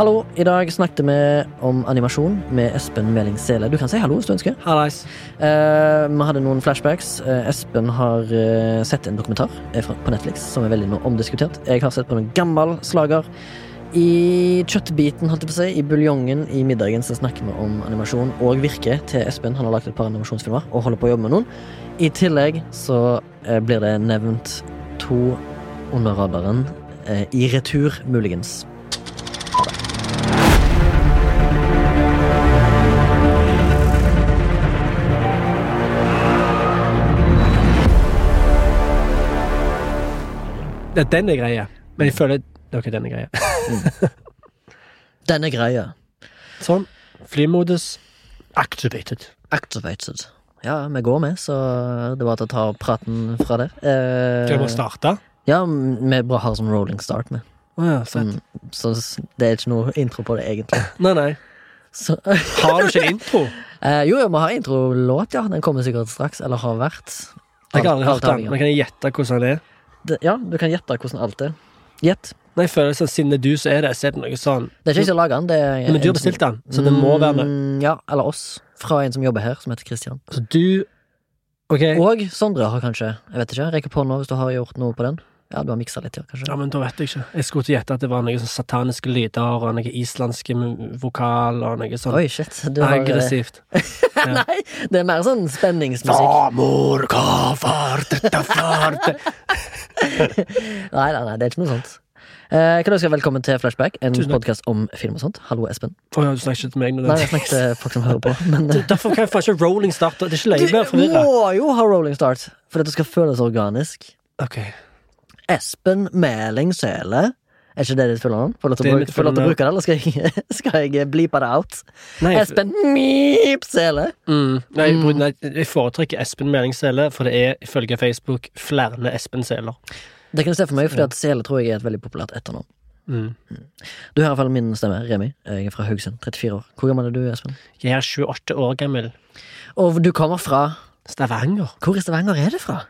Hallo, i dag snakket vi om animasjon med Espen Meling Sele. Du kan si hallo hvis du ønsker. Hallais. Uh, vi hadde noen flashbacks. Uh, Espen har uh, sett en dokumentar på Netflix som er veldig noe omdiskutert. Jeg har sett på en gammel slager. I kjøttbiten, holdt jeg på å si, i buljongen i middagen, så snakker vi om animasjon og virke til Espen. Han har lagt et par animasjonsfilmer og holder på å jobbe med noen. I tillegg så blir det nevnt to under radaren i retur, muligens. Ja, den er greia. Men jeg føler Ok, den er greia. Denne greia. Sånn. Flymodus activated. Activated. Ja, vi går med, så det var til å ta praten fra der. Eh, Skal vi starte? ja, vi bare har sånn rolling start med. Oh, ja. Sånn, så det er ikke noe intro på det, egentlig. Nei, nei. Så, Har du ikke intro? eh, jo, vi har introlåt, ja. Den kommer sikkert straks. Eller har vært. Jeg har aldri hørt den. Men kan jeg gjette hvordan den er? Det- Ja, du kan gjette hvordan alt er. Gjett. Nei, jeg føler sånn, Siden det er du som er det, så er det noe sånn Det er ikke jeg som lager den. Det er Men du har bestilt den, så det må være noe. Mm, Ja, eller oss. Fra en som jobber her, som heter Christian. Så du Ok, Og Sondre har kanskje. Jeg vet ikke. Rekk på nå hvis du har gjort noe på den. Ja, du har miksa litt, ja, kanskje. ja, men da vet jeg ikke. Jeg skulle til gjette at det var noen sånn sataniske lyder og noe islandske vokal og noe sånn Oi, shit. Du har, eh, aggressivt. Nei, det er mer sånn spenningsmusikk. Nei, nei, nei, det er ikke noe sånt. Eh, kan du ønske velkommen til Flashback, en podkast om film og sånt. Hallo, Espen. Oh, ja, du snakker ikke til meg nå. Nei, jeg snakker til folk som hører på. Men eh, Derfor kan jeg faen ikke rolling start. Det er ikke løye å du må jo ha rolling start, for det skal føles organisk. Ok. Espen Mæling Sele. Er ikke det ditt fulle navn? Får lov til å bruke- får lov til å bruke det, eller skal jeg, skal jeg bleepe det out? Nei, Espen Meep Sele. mm, nei, Mm. jeg- foretrekker Espen Meling Sele, for det er ifølge Facebook flere Espen Seler. Det kan du se for meg, at Sele tror jeg er et veldig populært etternavn. Mm. Du hører i hvert fall min stemme, Remi. Jeg er fra Haugesund, 34 år. Hvor gammel er du, Espen? Jeg er 28 år gammel. Og du kommer fra Stavanger. Hvor i Stavanger er det fra?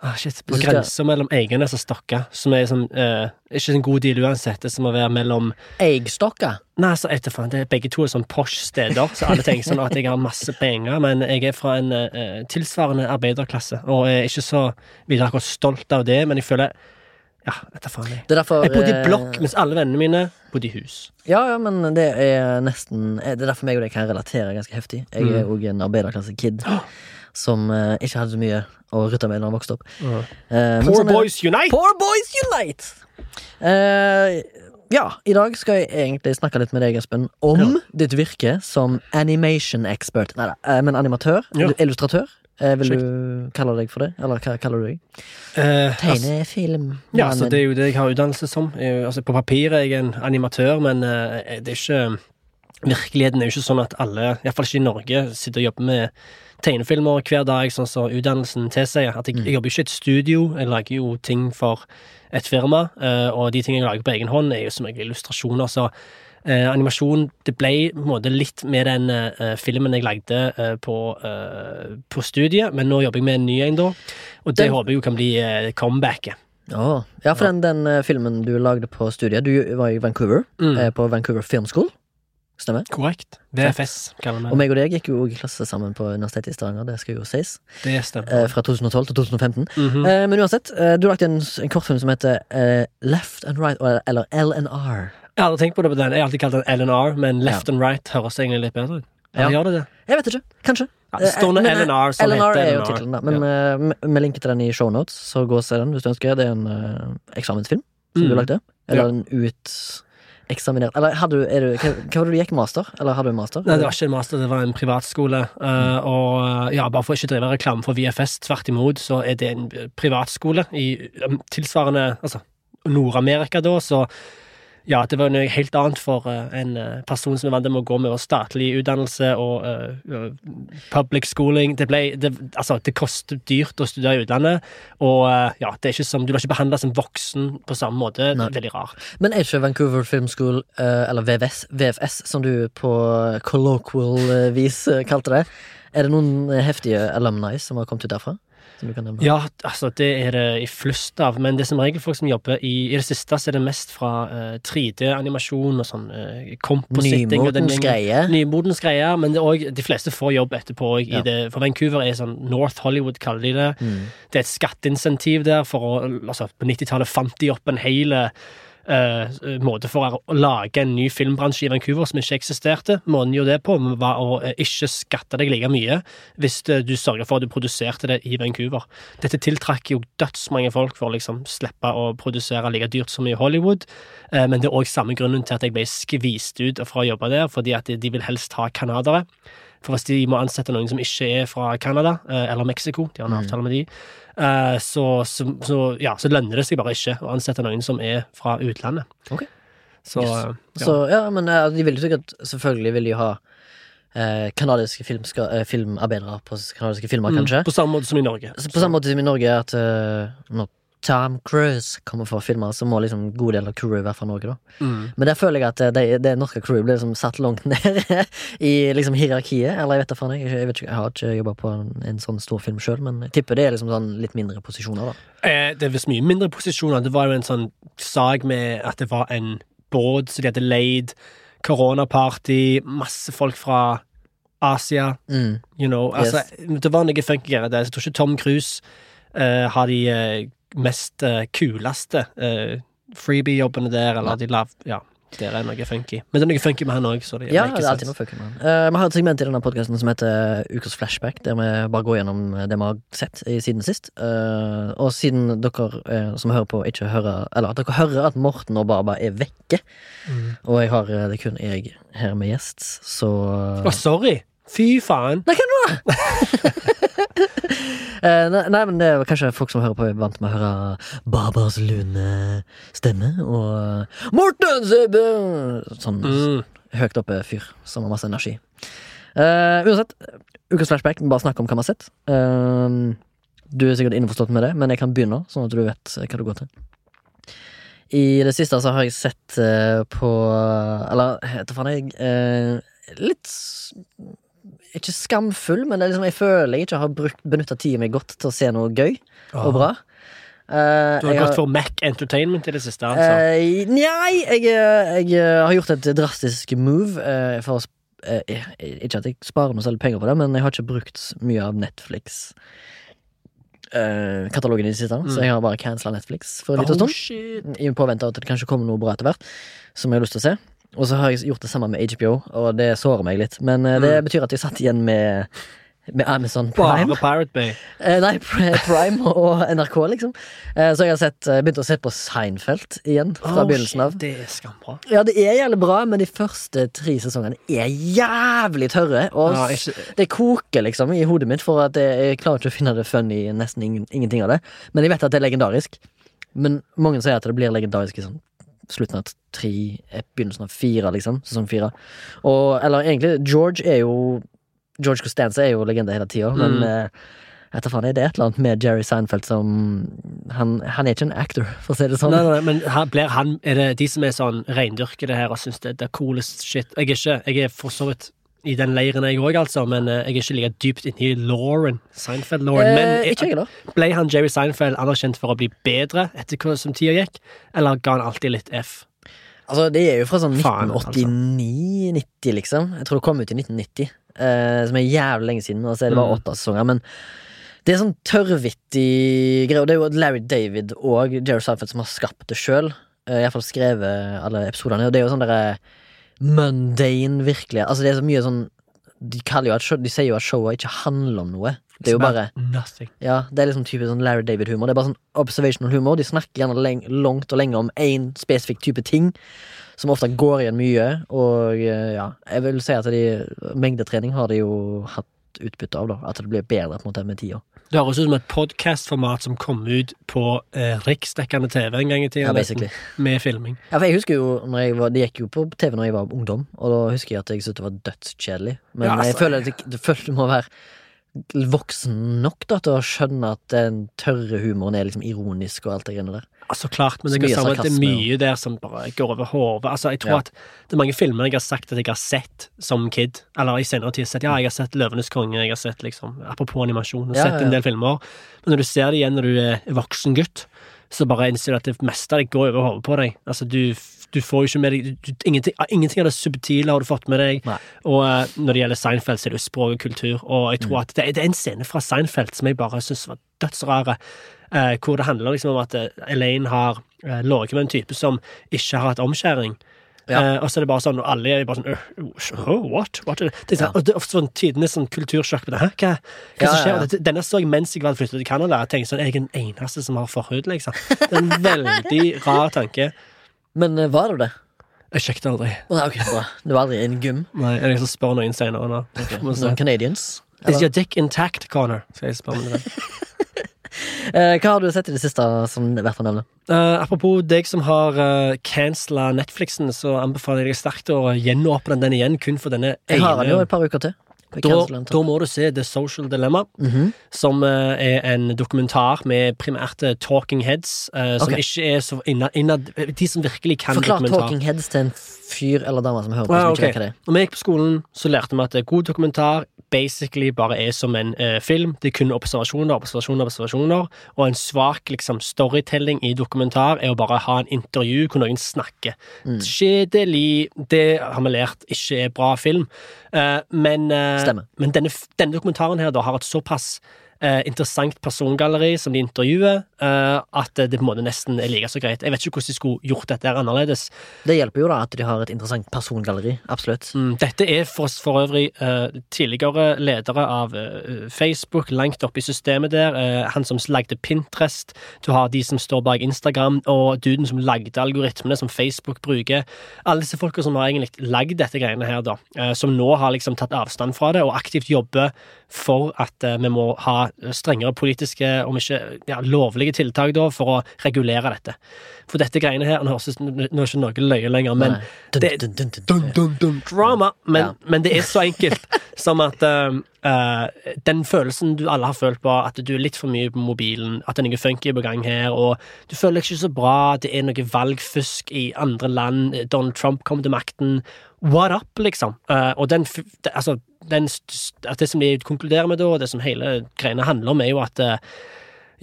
Ah, shit, På grensa mellom Eiganes og Stokka, som er sånn eh, Ikke en god deal uansett. Det som må være mellom Eigstokka? Nei, så etter faen, det er Begge to er sånn posh steder, så alle tenker sånn at jeg har masse penger, men jeg er fra en eh, tilsvarende arbeiderklasse, og er ikke så videre akkurat stolt av det, men jeg føler Ja, etter faen jeg. Det er derfor Jeg bodde i eh, blokk, mens alle vennene mine bodde i hus. Ja, ja, men det er nesten eh, Det er derfor meg og deg kan relatere ganske heftig. Jeg er Mm. en arbeiderklasse-kid som uh, ikke hadde så mye å rutte med da han vokste opp. Men Poor sånn Boys Unite! Poor Boys Unite! Eh, ja, i dag skal jeg egentlig snakke litt med deg, Espen, om ditt virke som animation expert. Nei da, men animatør. Ja. Illustratør. Vil Kjekt. du kalle deg for det? Eller hva kaller du deg? Altså, Tegnefilm. ja, så det er jo det jeg har utdannelse som. Jeg, altså, på papiret er jeg en animatør, men det er ikke Virkeligheten er jo ikke sånn at alle, iallfall ikke i Norge, sitter og jobber med tegnefilmer hver dag, sånn som utdannelsen tilsier. At jeg, jeg jobber ikke i et studio, jeg lager jo ting for et firma, eh, og de tingene jeg lager på egen hånd, er jo som regel illustrasjoner, så eh, animasjon Det ble måte litt med den eh, filmen jeg lagde eh, på, eh, på studiet, men nå jobber jeg med en ny en, da, og det Den- håper jeg jo kan bli eh, comebacket. Å, ja, for den, den eh, filmen du lagde på studiet Du var i Vancouver, Mm. på Vancouver Film School. Stemmer? Korrekt. VFS, kaller vi Og meg og deg gikk jo i klasse sammen på Universitetet i Stavanger. Det skal jo sies. Det Eh, fra 2012 til 2015. Mhm. Eh, men uansett, eh, du lagde en, en kortfilm som heter eh, Left and Right, eller- LNR. Jeg har aldri tenkt på det på den. Jeg har alltid kalt den LNR, men left and right høres egentlig litt bedre ut. Ja. gjør det det? Jeg vet ikke. Kanskje. Ja, det står Eh, men, eh, LNR som LNR heter er jo titlen, da. Men vi- vi linker til den i shownotes, så gå og se den hvis du ønsker. Det er en eksamensfilm som Mm. du lagde. Eller Ja. en uteksaminert Eller hadde du, er du hva, hva var det du gikk master? Eller hadde du master? Nei, det var ikke en master, det var en privatskole. Uh, og ja, bare for å ikke drive reklame for VFS, tvert imot, så er det en privatskole i um, tilsvarende Altså Nord-Amerika, da, så ja, det var noe helt annet for uh, en eh, person som er vant med å gå med statlig utdannelse og uh, public schooling. Det ble det, Altså, det koster dyrt å studere i utlandet, og uh, ja, det er ikke som Du blir ikke behandla som voksen på samme måte. Det Nei. er veldig rart. Men er ikke Vancouver Film School, eller VVS, VFS, som du på colloquial vis kalte det, er det noen heftige alumni som har kommet ut derfra? Som du kan nevne? Ja, altså, det er det i flust av, men det er som regel folk som jobber i I det siste så er det mest fra uh, 3D-animasjon og sånn uh, compositing og den Nymotens greie. Nymodens greier, men det er også, de fleste får jobb etterpå. òg. Ja. for Vancouver er sånn North Hollywood, kaller de det. Mm. Det er et skatteinsentiv der. for å, altså På 90-tallet fant de opp en hel eh, måte for å, lage en ny filmbransje i Vancouver som ikke eksisterte. Måten de gjorde det på, var å eh, ikke skatte deg like mye hvis du sørga for at du produserte det i Vancouver. Dette tiltrakk jo dødsmange folk for å liksom slippe å produsere like dyrt som i Hollywood. Eh, men det er òg samme grunnen til at jeg ble skvist ut fra å jobbe der, fordi at de, vil helst ha canadere. For hvis de må ansette noen som ikke er fra Canada eh, eller Mexico, de har en Mm. avtale med de, eh, så, så, så, ja, så lønner det seg bare ikke å ansette noen som er fra utlandet. Ok. Så, Yes. eh, ja. Så ja, men eh, de vil jo sikkert Selvfølgelig vil de ha eh, kanadiske eh, filmarbeidere på kanadiske filmer, kanskje. Mm, på samme måte som i Norge. På samme måte som i Norge, at eh, når Tom Cruise kommer for filmer, så må liksom en god del av crewet være fra Norge, da. Mm. Men der føler jeg at eh, det, det norske crewet blir liksom satt langt ned i liksom hierarkiet. Eller jeg vet da faen, jeg, jeg, vet ikke, jeg har ikke jobba på en, en sånn stor film sjøl, men jeg tipper det er liksom sånn litt mindre posisjoner, da. Eh, det er visst mye mindre posisjoner. Det var jo en sånn sak med at det var en båt som de hadde leid, koronaparty, masse folk fra Asia, Mm. you know. Altså, Det var noe funky greier der. Jeg tror ikke Tom Cruise Uh, har de eh, mest eh, kuleste uh, freebie-jobbene der, eller de lav... Ja, der er noe funky. Men det er noe funky med han òg, Ja, det er alltid noe funky med han. Uh, vi har et segment i denne podkasten som heter Ukas flashback, der vi bare går gjennom det vi har sett i siden sist. Uh, og siden dere uh, som hører på, ikke hører Eller at dere hører at Morten og Baba er vekke, Mm. og jeg har eh, det kun jeg her med gjest, så Å, sorry! Fy faen! Nei, hva nå?! Eh, nei, men det er kanskje folk som hører på, er vant med å høre Babas lune stemme og Morten Sebbe! Sånn Mm. høyt oppe fyr som har masse energi. Eh, uansett, ukas flashback, bare snakk om hva vi har sett. Eh, du er sikkert innforstått med det, men jeg kan begynne, sånn at du vet eh, hva det går til. I det siste så har jeg sett eh, på Eller heter faen jeg eh, Litt Ikke skamfull, men det liksom, jeg føler jeg ikke har brukt benytta tida mi godt til å se noe gøy og bra. Uh, Du har gått for Mac Entertainment i det siste, altså. Uh, Nei, jeg, eh, jeg har gjort et drastisk move. Uh, for ikke at jeg sparer noe særlig penger på det, men jeg har ikke brukt mye av Netflix. katalogen i det siste, Mm. så jeg har bare cancela Netflix for en liten oh, stund. I påvente av at det kanskje kommer noe bra etter hvert, som jeg har lyst til å se. Og så har jeg gjort det samme med HBO, og det sårer meg litt. Men eh, det Mm. betyr at jeg satt igjen med, med Amazon Prime. Bare Pirate Bay. Eh, nei, Pri- Prime og NRK, liksom. Eh, så jeg har sett, eh, begynt å se på Seinfeld igjen, fra Oh, begynnelsen av. shit, Det er skambra. Ja, det er jævlig bra, men de første tre sesongene er jævlig tørre. Og Ja, s- ikke, det koker liksom i hodet mitt, for at jeg, jeg klarer ikke å finne det funny i nesten ingen, ingenting av det. Men jeg vet at det er legendarisk. Men mange sier at det blir legendarisk i sånn slutten av tre, eh, begynnelsen av fire, liksom. Sesong fire. Og, eller egentlig, George er jo George Costanza er jo legende hele tida, men Mm. eh, jeg vet faen, er det et eller annet med Jerry Seinfeld som han, han er ikke en actor, for å si det sånn. Nei, nei, nei, men her blir han Er det de som er sånn reindyrker det her og syns det, det er coolest shit? Jeg er ikke Jeg er for så vidt i den leiren, jeg òg, altså, men eh, jeg er ikke like dypt inni i Lauren. Seinfeld-Lauren. Men Eh, ikke jeg, da. ble han Jerry Seinfeld anerkjent for å bli bedre etter hva som tida gikk, eller ga han alltid litt F? Altså, det er jo fra sånn altså. 1989-90, liksom. Jeg tror det kom ut i 1990, eh, som er jævlig lenge siden. Altså, så det var Mm. åtte sesonger. Men det er sånn tørrvittig greie. Og det er jo Larry David og Jerry Seinfeld som har skapt det sjøl. Uh, Iallfall skrevet alle episodene. Og det er jo sånn derre mundane, virkelig. Altså, det er så mye sånn De, jo show, de sier jo at showet ikke handler om noe. Det er jo bare ja, det er liksom typisk sånn Larry David-humor. Det er bare sånn observational humor. De snakker gjerne leng langt og lenge om én spesifikk type ting, som ofte går igjen mye. Og eh, ja, jeg vil si at de, mengdetrening har de jo hatt utbytte av, da. At det blir bedre på en måte med tida. Det høres ut som et podcast-format som kom ut på eh, riksdekkende TV en gang i tida. Ja, basically. Med filming. Ja, for jeg husker jo når jeg var, Det gikk jo på TV når jeg var ungdom, og da husker jeg at jeg syntes det var dødskjedelig. Men Ja, altså- jeg føler at det, det, føler du må være voksen nok da til å skjønne at den tørre humoren er liksom ironisk og alt det greiene der. Altså klart, men Så det, er mye der som bare går over hodet. Altså, jeg tror Ja. at det er mange filmer jeg har sagt at jeg har sett som kid, eller i senere tid sett. Ja, jeg har sett 'Løvenes konge', jeg har sett liksom Apropos animasjon, jeg har Ja, sett en del filmer. Men når du ser det igjen når du er voksen gutt, så bare innser du at det meste av det går over hodet på deg. Altså, du, du får jo ikke med deg du, ingenting, ingenting av det subtile har du fått med deg. Nei. Og eh, når det gjelder Seinfeld, så er det jo språk og kultur. Og jeg Mm. tror at det, det er en scene fra Seinfeld som jeg bare syns var dødsrare. Eh, hvor det handler liksom om at eh, Elaine har eh, ligget med en type som ikke har hatt omskjæring. Ja. Eh, og så er det bare sånn, og alle er bare sånn «Øh, oh, what? what? Det er, sånn, Ja. Og det er ofte sånn tidenes sånn kultursjokk. Hæ? Hva, hva Ja, som skjer? ja. Denne så jeg mens jeg var flyttet til Canada. Jeg tenkte sånn, jeg er den eneste som har forhud, liksom. Det er en veldig rar tanke. Men eh, var det det? Jeg sjekket aldri. Nei, ok, bra. Det var aldri en gym? Nei, jeg skal spørre noen senere nå. Må se. Noen Canadians? Is your dick intact, Connor? Skal jeg spørre om det. Eh, hva har du sett i det siste som er verdt å nevne? Eh, apropos deg som har uh, cancela Netflixen, så anbefaler jeg deg sterkt å gjenåpne den igjen, kun for denne Jeg har den jo ene. et par uker til. Da, da må du se The Social Dilemma, Mhm. som uh, er en dokumentar med primært eh, talking heads, Uh, som okay. ikke er så innad, innad De som virkelig kan Forklar dokumentar. Talking Heads til en fyr eller dame som hører på, Ah, som ok. ikke vet hva det. Når vi gikk på skolen, så lærte vi at god dokumentar basically bare er som en uh, film. Det er kun observasjoner, observasjoner, observasjoner. Og en svak liksom, storytelling i dokumentar er å bare ha en intervju hvor noen snakker. Mm. Kjedelig. Det har vi lært ikke er bra film. Men Stemmer. men denne, denne dokumentaren her da har et såpass eh, interessant persongalleri som de intervjuer, at det på en måte nesten er like så greit. Jeg vet ikke hvordan de skulle gjort dette her annerledes. Det hjelper jo da at de har et interessant persongalleri. Absolutt. Mm, dette er for, for øvrig uh, tidligere ledere av uh, Facebook, langt oppe i systemet der. Uh, han som lagde Pinterest. Du har de som står bak Instagram, og duden som lagde algoritmene som Facebook bruker. Alle disse folka som har egentlig lagd dette greiene her, da. eh, som nå har liksom tatt avstand fra det, og aktivt jobber for at eh, vi må ha strengere politiske, om ikke ja, lovlige tiltak, da, for å regulere dette. For dette greiene her Nå høres det nå er ikke noe løye lenger, men det, dun, dun, dun, dun, dun, dun, drama. Men, Ja. men det er så enkelt som at eh, uh, den følelsen du alle har følt på, at du er litt for mye på mobilen, at det er noe funky på gang her, og du føler deg ikke så bra, det er noe valgfusk i andre land, Donald Trump kom til makten. What up, liksom? Uh, og den, det, altså, den, at det som de konkluderer med da, og det som hele greiene handler om, er jo at eh,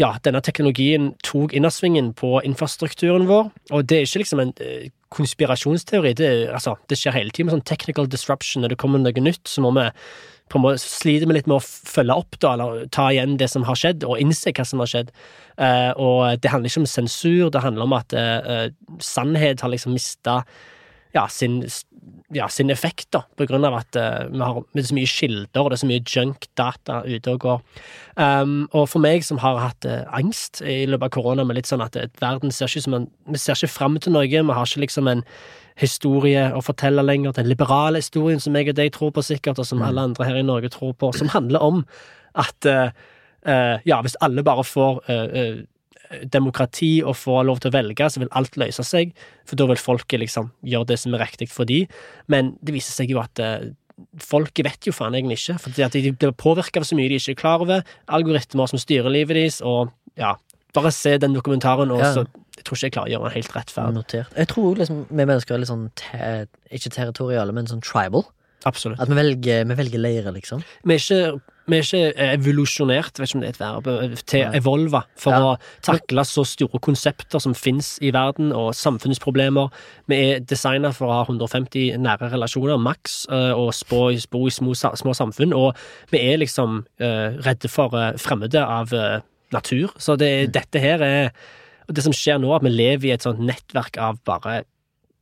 ja, denne teknologien tok innersvingen på infrastrukturen vår, og det er ikke liksom en eh, konspirasjonsteori. Det, altså, det skjer hele tiden med sånn technical disruption. Når det kommer noe nytt, så må vi på en måte sliter litt med å følge opp da, eller ta igjen det som har skjedd, og innse hva som har skjedd. Eh, og det handler ikke om sensur, det handler om at eh, eh, sannhet har liksom mista ja, sin, ja, sin effekt, da, på grunn av at uh, vi har det er så mye kilder, og det er så mye junk-data ute og går. Um, og for meg som har hatt uh, angst i løpet av korona, med litt sånn at eh, verden ser ikke som en Vi ser ikke fram til noe, vi har ikke liksom en historie å fortelle lenger, den liberale historien som jeg og deg tror på sikkert, og som alle andre her i Norge tror på, som handler om at uh, ja, hvis alle bare får demokrati og får lov til å velge, så vil alt løse seg, for da vil folket liksom gjøre det som er riktig for de. Men det viser seg jo at eh, folket vet jo faen egentlig ikke, for de blir påvirka av så mye de ikke er klar over, algoritmer som styrer livet deres, og ja, bare se den dokumentaren, og Ja. så jeg tror ikke jeg klarer å gjøre den helt rettferdig. Notert. Jeg tror liksom vi mennesker er litt sånn te ikke territoriale, men sånn tribal. Absolutt. At vi velger, vi velger leire, liksom. Vi er ikke vi er ikke evolusjonert, vet ikke om det er et verb, eh, til evolve for Ja. å takle så store konsepter som finnes i verden, og samfunnsproblemer. Vi er designa for å ha 150 nære relasjoner, maks, eh, og spå, bo i små, små samfunn. Og vi er liksom uh, redde for uh, fremmede av uh, natur. Så det, dette her er og Det som skjer nå, at vi lever i et sånt nettverk av bare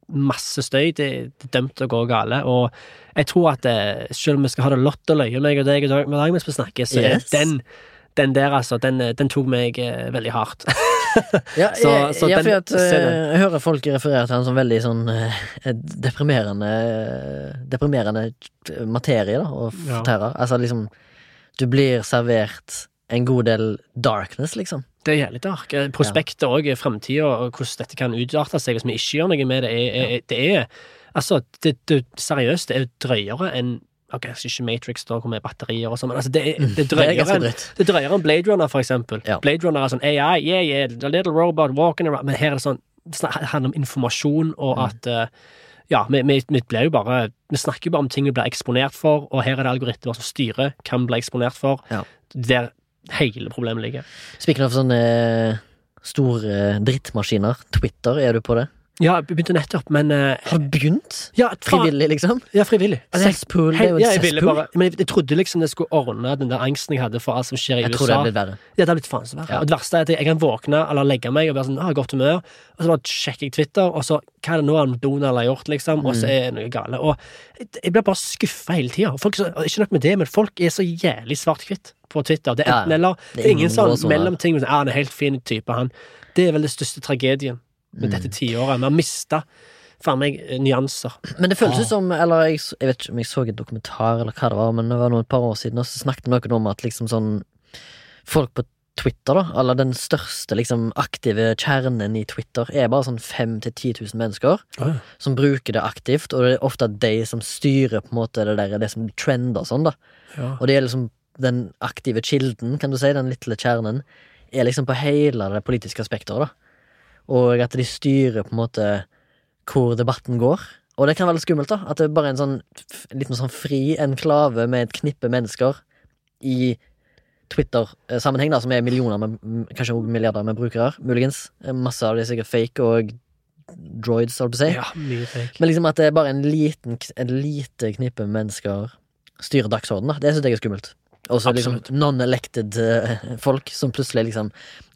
masse støy. Det, det er dømt til å gå gale. Og jeg tror at eh, selv om vi skal ha det lott og løye, meg og deg og dag med dag mens vi snakker, så Yes. den den der, altså, den, den tok meg eh, veldig hardt. Ja, Så- så ja den- at eh, jeg hører folk referere til han som veldig sånn eh, deprimerende Deprimerende materie, da, å Ja. Altså liksom Du blir servert en god del darkness, liksom. Det er jævlig dark. Eh, Prospektet òg, fremtida, og hvordan dette kan utarte seg hvis vi ikke gjør noe med det, er, er, det er Altså, det, det, seriøst, det er drøyere enn Ok, ikke Matrix, da, med batterier og sånn, men altså, det, er- det, drøyere Det er drøyer ganske en, dritt. det drøyer en Blade Runner, for eksempel. Ja. Blade Runner er sånn AI, yeah, yeah, a little robot walking around, men her er det sånn Det handler om informasjon, og Mm. at eh, ja, vi, vi, vi blir jo bare Vi snakker jo bare om ting vi blir eksponert for, og her er det algoritmer som styrer hva vi blir eksponert for. Ja. Der hele problemet ligger. Speaking av sånne eh, store drittmaskiner, Twitter, er du på det? Ja, jeg begynte nettopp, men uh, Har du begynt? Ja. Frivillig, liksom? Ja, frivillig. Sexpool det er jo ja, en jeg bare, men jeg, jeg trodde liksom det skulle ordne den der angsten jeg hadde for alt som skjer i Jeg USA. tror det er blitt verre. Ja, det har blitt faen så verre. Ja. Og det verste er at jeg, jeg kan våkne eller legge meg og være sånn, ah, godt humør, og så bare sjekker jeg Twitter, og så hva er det nå han Donald har gjort, liksom, og så er det noe gale. Og jeg, jeg blir bare skuffa hele tida. Ikke nok med det, men folk er så jævlig svart-hvitt på Twitter. Det er Ja, enten ja. eller. Det er ingen sånn gråsoner. mellomting. Ah, han er helt fin type, han. Det er vel den største tragedien med dette tiåret. Vi har mista faen meg nyanser. Men det føles Ah. som Eller jeg, jeg vet ikke om jeg så en dokumentar eller hva det var, men det var noen et par år siden, og så snakket noen om at liksom sånn Folk på Twitter, da, eller den største liksom aktive kjernen i Twitter, er bare sånn 5000-10 000 mennesker som bruker det aktivt, og det er ofte de som styrer på en måte det der, det som trender og sånn, da. Ja. Og det er liksom den aktive kilden, kan du si, den lille kjernen, er liksom på hele det politiske spekteret, da. Og at de styrer på en måte hvor debatten går. Og det kan være litt skummelt, da. At det er bare en sånn en liten sånn fri enklave med et knippe mennesker i Twitter-sammenheng, da, som er millioner, med, kanskje milliarder med brukere, muligens. Masse av det er sikkert fake og droids, holdt på å si. ja, mye fake. Men liksom at det er bare en liten, en lite knippe mennesker styrer dagsordenen, da. Det syns jeg er skummelt. Og så liksom non-elected eh, folk som plutselig liksom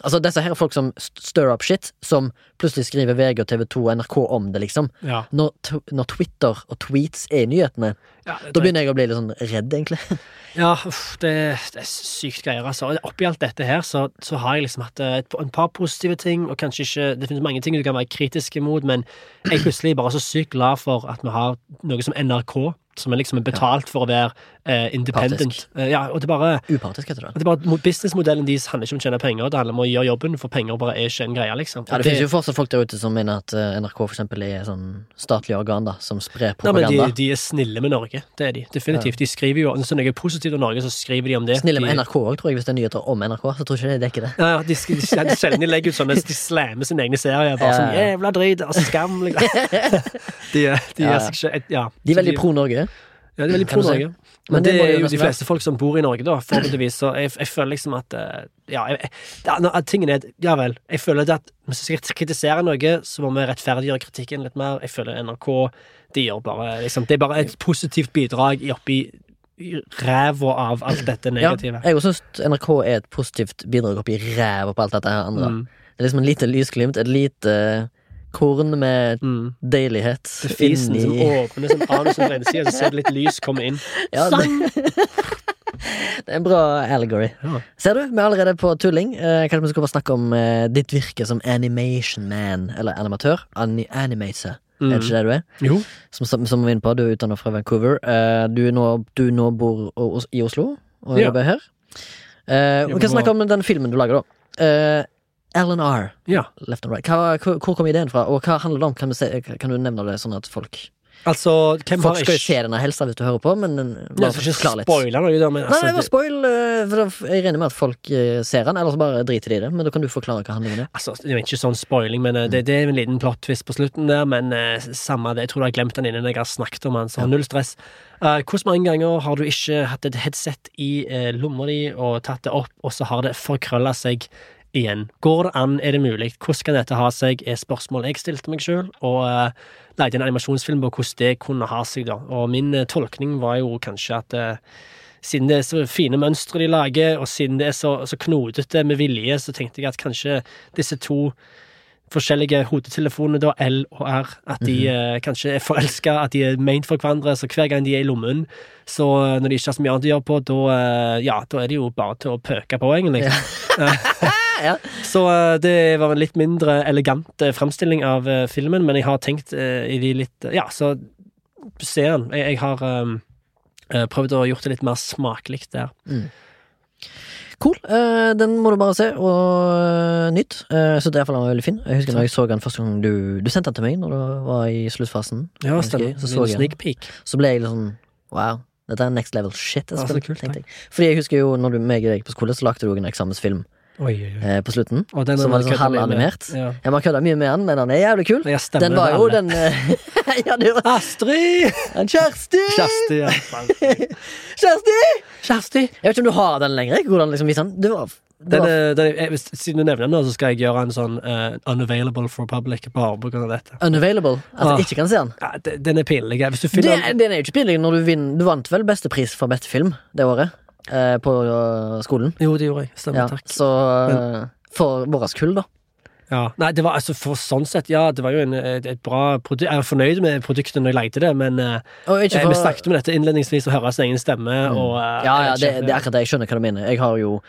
Altså, disse her er folk som stir up shit, som plutselig skriver VG og TV2 og NRK om det, liksom. Ja. Når, når Twitter og tweets er i nyhetene, Ja, da begynner jeg å bli litt sånn redd, egentlig. Ja, uff, det, det er sykt greier, altså. Oppi alt dette her, så, så har jeg liksom hatt et, et, en par positive ting, og kanskje ikke Det finnes mange ting du kan være kritisk imot, men jeg er plutselig bare så sykt glad for at vi har noe som NRK, som er liksom betalt for å være eh, independent. Eh, ja, og det bare Upartisk, heter det. det er bare, mo- Businessmodellen deres handler ikke om å tjene penger, det handler om å gjøre jobben, for penger bare er ikke en greie, liksom. Ja, det finnes jo fortsatt folk der ute som mener at eh, NRK for eksempel er sånn statlig organ, da, som sprer propaganda. Nei, men de, de er snille med Norge. Det er de. Definitivt. De skriver jo Hvis det er noe positivt om Norge, så skriver de om det. Snille med de, NRK òg, tror jeg, hvis det er nyheter om NRK. Så tror jeg ikke det dekker det. Ja, ja, de, de, de, sjelden de legger ut sånne De slammer sine egne serier. Bare Ja, sånn ja. 'jævla drit', og skam, liksom. De, er- de Ja, er ja. ikke Ja. De er veldig pro Norge. Ja, det er veldig pro Norge. Men det er jo de fleste folk som bor i Norge, da, forhåpentligvis. Så jeg, jeg føler liksom at eh, Ja, jeg, jeg, det tingen er Ja vel. Jeg føler at hvis vi skal kritisere noe, så må vi rettferdiggjøre kritikken litt mer. Jeg føler NRK De gjør bare liksom Det er bare et positivt bidrag i- oppi ræva av alt dette Ja, negative. jeg også syns NRK er et positivt bidrag oppi ræva på alt dette her andre. Mm, Det er liksom en lite lysglimt, et lite korn med mm. deilighet Det er fisen som inni åpner som anus på den ene sida, så ser du litt lys komme inn. ja, det, er en bra allegory. Ja. Ser du, vi er allerede på tulling. Eh, kanskje vi skal bare snakke om eh, ditt virke som animation man, eller animatør. Ani animator, Mm. er det ikke det du er? Jo. Som, som, som vi er inne på, du er utdannet fra Vancouver. Eh, du, nå, du nå bor i Oslo og Ja. jobber her. Eh, vi kan snakke om den filmen du lager, da. Eh, Alan R. Ja. Left and right. Hva, hvor, kom ideen fra, og hva handler det om? Kan, se, kan du nevne det, sånn at folk Altså, hvem Folk skal jo se denne helsa hvis du hører på, men Jeg bare for ikke litt. spoile noe, da, men altså, nei, det var spoil, eh, for jeg regner med at folk eh, ser den, eller så bare driter de i det. Men da kan du forklare hva handlingen er. altså, det er ikke sånn spoiling, men eh, det, det er en liten plot twist på slutten der, men eh, samme det. Jeg tror du har glemt den innen jeg har snakket om den, så Ja. null stress. Uh, hvor mange ganger har du ikke hatt et headset i uh, lomma di og tatt det opp, og så har det forkrølla seg igjen? Går det an? Er det mulig? Hvordan kan dette ha seg? er spørsmål jeg stilte meg sjøl, og uh, lagde en animasjonsfilm på hvordan det kunne ha seg, da. Og min uh, tolkning var jo kanskje at uh, siden det er så fine mønstre de lager, og siden det er så, så knotete med vilje, så tenkte jeg at kanskje disse to forskjellige hodetelefonene, da, L og R, at de eh, kanskje er forelska, at de er meint for hverandre, så hver gang de er i lommen, så eh, når de ikke har så mye annet å gjøre på, da, eh, ja, da er det jo bare til å pøke på, egentlig. Ja. Så eh, det var en litt mindre elegant framstilling av filmen, men jeg har tenkt i de litt Ja, så se den. Jeg, jeg har eh, prøvd å gjort det litt mer smakelig der. Cool. eh, den må du bare se, og uh, nytt. Uh, så derfor den var veldig fin. Jeg husker når jeg så den første gang du, du sendte den til meg, når du var i sluttfasen. Ja, stemmer. Så så jeg den. Sneak peek. Så ble jeg litt sånn wow. Dette er next level shit. Ja, spiller, kult, tenkte jeg. Fordi jeg husker jo når du meg og deg på skole, så lagde du en eksamensfilm Oi, oi, oi. eh, på slutten. Og den Som var sånn halvanimert. Ja. Man kødda mye med den, men den er jævlig kul. Ja, stemmer Den var jo den eh, Ja, var Astrid! en Kjersti! Kjersti, ja. Kjersti! Kjersti! Jeg vet ikke om du har den lenger. Hvordan liksom viser den? Det var, Den, den, jeg, siden du nevner den, så skal jeg gjøre en sånn uh, unavailable for public bare på grunn av dette. unavailable. At Ah. jeg ikke kan se den. Ja, den er pinlig. Det, den er jo ikke pinlig når du vinner Du vant vel beste pris for beste film det året eh, på øh, skolen. Jo, det gjorde jeg. Stemmer, Ja, takk. så Men- for vårt kull, da. Ja. Nei, det var altså for sånn sett, ja, det var jo en, et, et bra produkt. Jeg er fornøyd med produktet når jeg lagde det, men eh, Og ikke eh, for, vi snakket om dette innledningsvis, å høre sin egen stemme, og eh, ja, ja, jeg det, det er akkurat det. Jeg skjønner hva du mener. Jeg har jo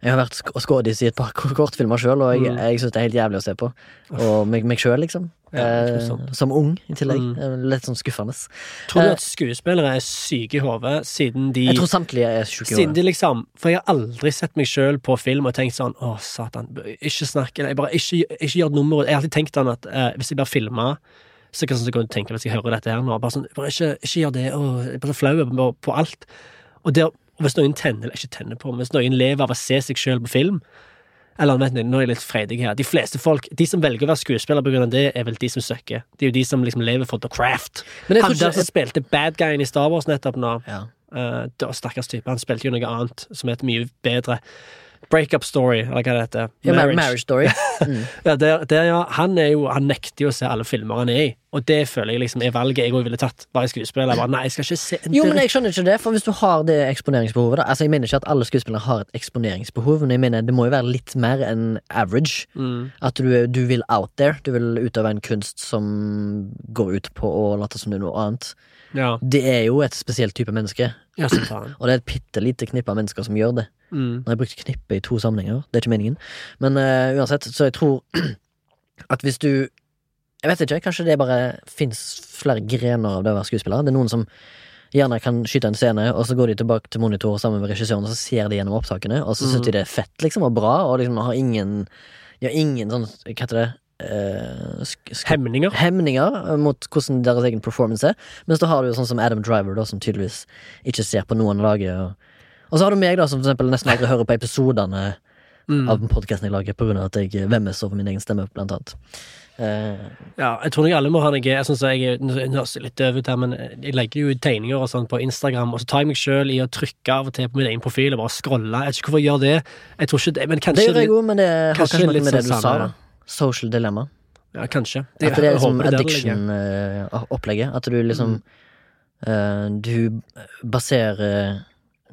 jeg har vært sk- skådis i et par k- kortfilmer sjøl, og jeg, Mm. jeg syns det er helt jævlig å se på. Og meg, meg sjøl, liksom. Ja, eh, som ung, i tillegg. Mm. Er Litt sånn skuffende. Tror du eh, at skuespillere er syke i hodet siden de Jeg tror samtlige er syke i Siden de liksom For jeg har aldri sett meg sjøl på film og tenkt sånn Å, satan, ikke snakk eller jeg bare ikke, ikke gjør nummeret Jeg har alltid tenkt sånn at eh, hvis jeg blir filma så kan jeg tenke hvis jeg hører dette her nå Bare sånn, bare ikke, ikke gjør det. Å, jeg er bare så flau på, på alt. Og, der, hvis noen tenner, eller ikke tenner på, men hvis noen lever av å se seg sjøl på film eller litt, nå er jeg litt freidig her. De fleste folk, de som velger å være skuespiller av det, er vel de som søker. Det er jo de som liksom lever for the craft. Men Han der som spilte bad guyen i Star Wars nettopp nå, ja. Uh, stakkars type. Han spilte jo noe annet som het mye bedre. Breakup Story, eller hva det heter. Ja, marriage. marriage Story. Mm. Ja, der, der, ja. Han jo Han nekter jo å se alle filmer han er i, og det føler jeg liksom er valget jeg òg ville tatt. Skuespiller. Jeg bare, nei, jeg skal ikke se Jo, men jeg skjønner ikke det, for hvis du har det eksponeringsbehovet da Altså, Jeg mener ikke at alle skuespillere har et eksponeringsbehov, men jeg mener det må jo være litt mer enn average. mm. At du, du vil out there. Du vil utøve en kunst som går ut på å late som det er noe annet. Ja, Det er jo et spesielt type menneske, ja, og det er et bitte lite knippe av mennesker som gjør det. Mm. Nå har jeg brukt knippe i to sammenhenger, det er ikke meningen. Men uh, uansett, så jeg tror at hvis du Jeg vet ikke, kanskje det bare fins flere grener av det å være skuespiller. Det er noen som gjerne kan skyte en scene, og så går de tilbake til monitor sammen med regissøren, og så ser de gjennom opptakene, og så Mm. syns de det er fett, liksom, og bra, og liksom har ingen De har ingen sånn Hva heter det? Eh, Hemninger. hemninger mot hvordan deres egen performance er. Mens da har du jo sånn som Adam Driver, da, som tydeligvis ikke ser på noen laget. Og, og så har du meg, da, som for eksempel nesten aldri hører på episodene Mm. av podkasten jeg lager, av at jeg vemmes over min egen stemme, blant annet. Uh, Ja, jeg tror nok alle må ha noe Jeg synes jeg, høres litt døv ut her, men jeg legger jo ut tegninger og sånn på Instagram, og så tar jeg meg sjøl i å trykke av og til på min egen profil og bare scrolle. Jeg vet ikke hvorfor jeg gjør det. Jeg tror ikke det, men det gjør jeg òg, men det har kanskje kanskje noe med det sånn du sa, da. Social dilemma. Ja, kanskje. At det er liksom det addiction-opplegget. At du liksom Mm. eh, Du baserer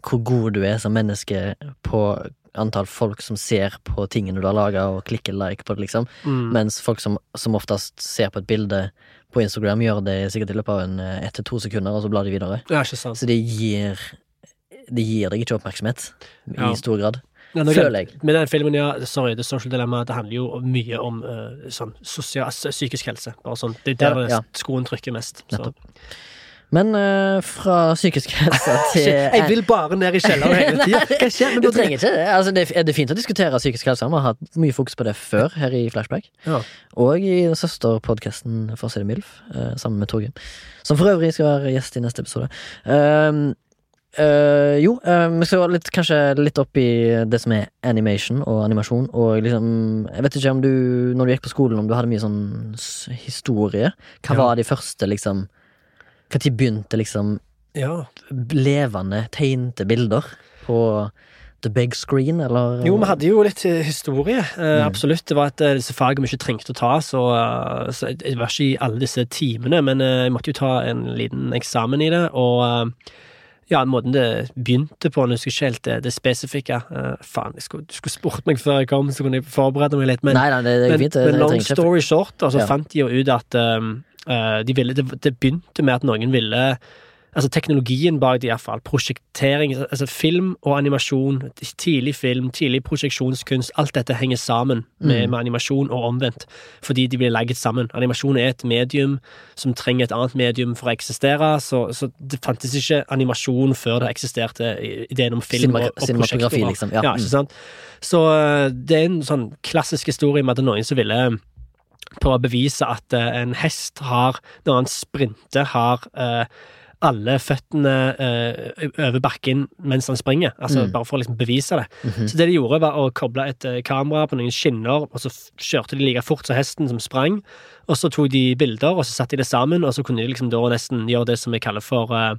hvor god du er som menneske på antall folk som ser på tingene du har laga, og klikker like på det, liksom. Mm. Mens folk som, som oftest ser på et bilde på Instagram, gjør det sikkert i løpet av en eh, ett til to sekunder, og så blar de videre. Ja, ikke sant. Så det gir Det gir deg ikke oppmerksomhet Ja. i stor grad. Nå Føler jeg. Med den filmen, ja, sorry, The Social Dilemma, det handler jo mye om uh, sånn sosial, psykisk helse. Bare sånn, Det er der Ja, skoen trykker mest. Så. Men uh, fra psykisk helse til Jeg vil bare ned i kjelleren hele tida. Hva skjer? Du trenger ikke det. Altså, det er er fint å diskutere psykisk helse. Vi har hatt mye fokus på det før her i Flashback. Ja. Og i søsterpodkasten For å si det MILF, uh, sammen med Torgrim. Som for øvrig skal være gjest i neste episode. Um, eh, jo, uh, vi skal litt, kanskje litt opp i det som er animation og animasjon. Og liksom Jeg vet ikke om du, når du gikk på skolen, om du hadde mye sånn historie. Hva Ja. var de første, liksom Når begynte liksom ja. levende, tegnte bilder på the big screen, eller? Jo, vi hadde jo litt eh, historie. eh, Mm. Absolutt. Det var et disse fagene vi ikke trengte å ta, så, så jeg- var ikke i alle disse timene, men jeg måtte jo ta en liten eksamen i det, og ja, måten det begynte på, jeg husker helt det, det spesifikke. Uh, faen, jeg skulle, du skulle spurt meg før jeg kom, så kunne jeg forberede meg litt, men nei, nei, det, det men, fint. det- men long story short, og så Ja. fant de jo ut at um, uh, de ville, det, det begynte med at noen ville Altså teknologien bak det, iallfall. Prosjektering. Altså film og animasjon. Tidlig film, tidlig prosjeksjonskunst. Alt dette henger sammen med, Mm. med animasjon og omvendt. Fordi de blir laget sammen. Animasjon er et medium som trenger et annet medium for å eksistere. Så, så det fantes ikke animasjon før det eksisterte ideen om film Cinema- og, og cinematografi, liksom. Ja. Ja, ikke sant? Så eh, det er en sånn klassisk historie med at noen som ville prøve å bevise at eh, en hest har, når han sprinter, har eh, alle føttene eh, over bakken mens han springer. Altså Mm. Bare for å liksom bevise det. Mhm. Så det de gjorde, var å koble et eh, kamera på noen skinner, og så kjørte de like fort som hesten som sprang. Og så tok de bilder, og så satte de det sammen, og så kunne de liksom da nesten gjøre det som vi kaller for eh,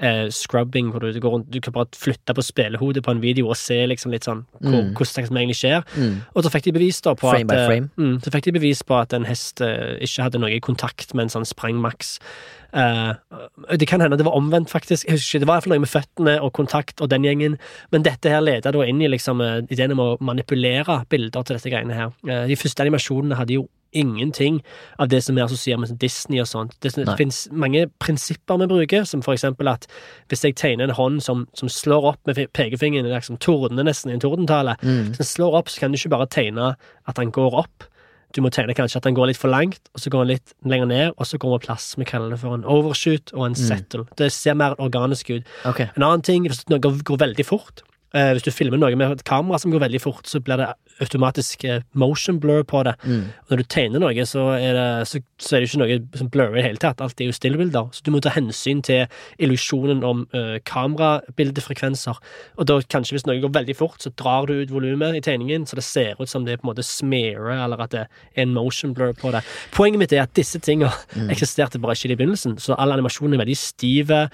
eh, scrubbing, hvor du, du, går rundt, du kan bare flytte på spillehodet på en video og se liksom litt sånn hvor, Mm. hvordan det egentlig skjer. Mm. Og så fikk de bevis da på Frame at eh. Mm, så fikk de bevis på at en hest ikke hadde noe kontakt mens han sprang maks. Eh, det kan hende det var omvendt, faktisk. Jeg husker ikke, Det var i hvert fall noe med føttene og kontakt og den gjengen. Men dette her leda da inn i liksom eh, ideen om å manipulere bilder til dette greiene her. Eh, de første animasjonene hadde jo ingenting av det som er assosiert med Disney og sånt. Det, det finnes mange prinsipper vi bruker, som for eksempel at hvis jeg tegner en hånd som, som slår opp med fi- pekefingeren, liksom tordner nesten i en tordentale, Mm. hvis den slår opp, så kan du ikke bare tegne at han går opp. Du må tegne kanskje at den går litt for langt, og så går den litt lenger ned, og så går den på plass. Vi kaller det for en overshoot og en settle. Det ser mer organisk ut. Okay. En annen ting, hvis noe går veldig fort eh, Hvis du filmer noe med et kamera som går veldig fort, så blir det automatisk eh, motion blur på det. Mm. Når du tegner noe, så er det, så, så er det ikke noe som blurrer i det hele tatt. Alt er jo stillbilder. Så du må ta hensyn til illusjonen om uh, kamerabildefrekvenser. Og da kanskje hvis noe går veldig fort, så drar du ut volumet i tegningen, så det ser ut som det er på en måte smearer, eller at det er en motion blur på det. Poenget mitt er at disse tingene eksisterte bare ikke i begynnelsen, så all animasjonen er veldig stive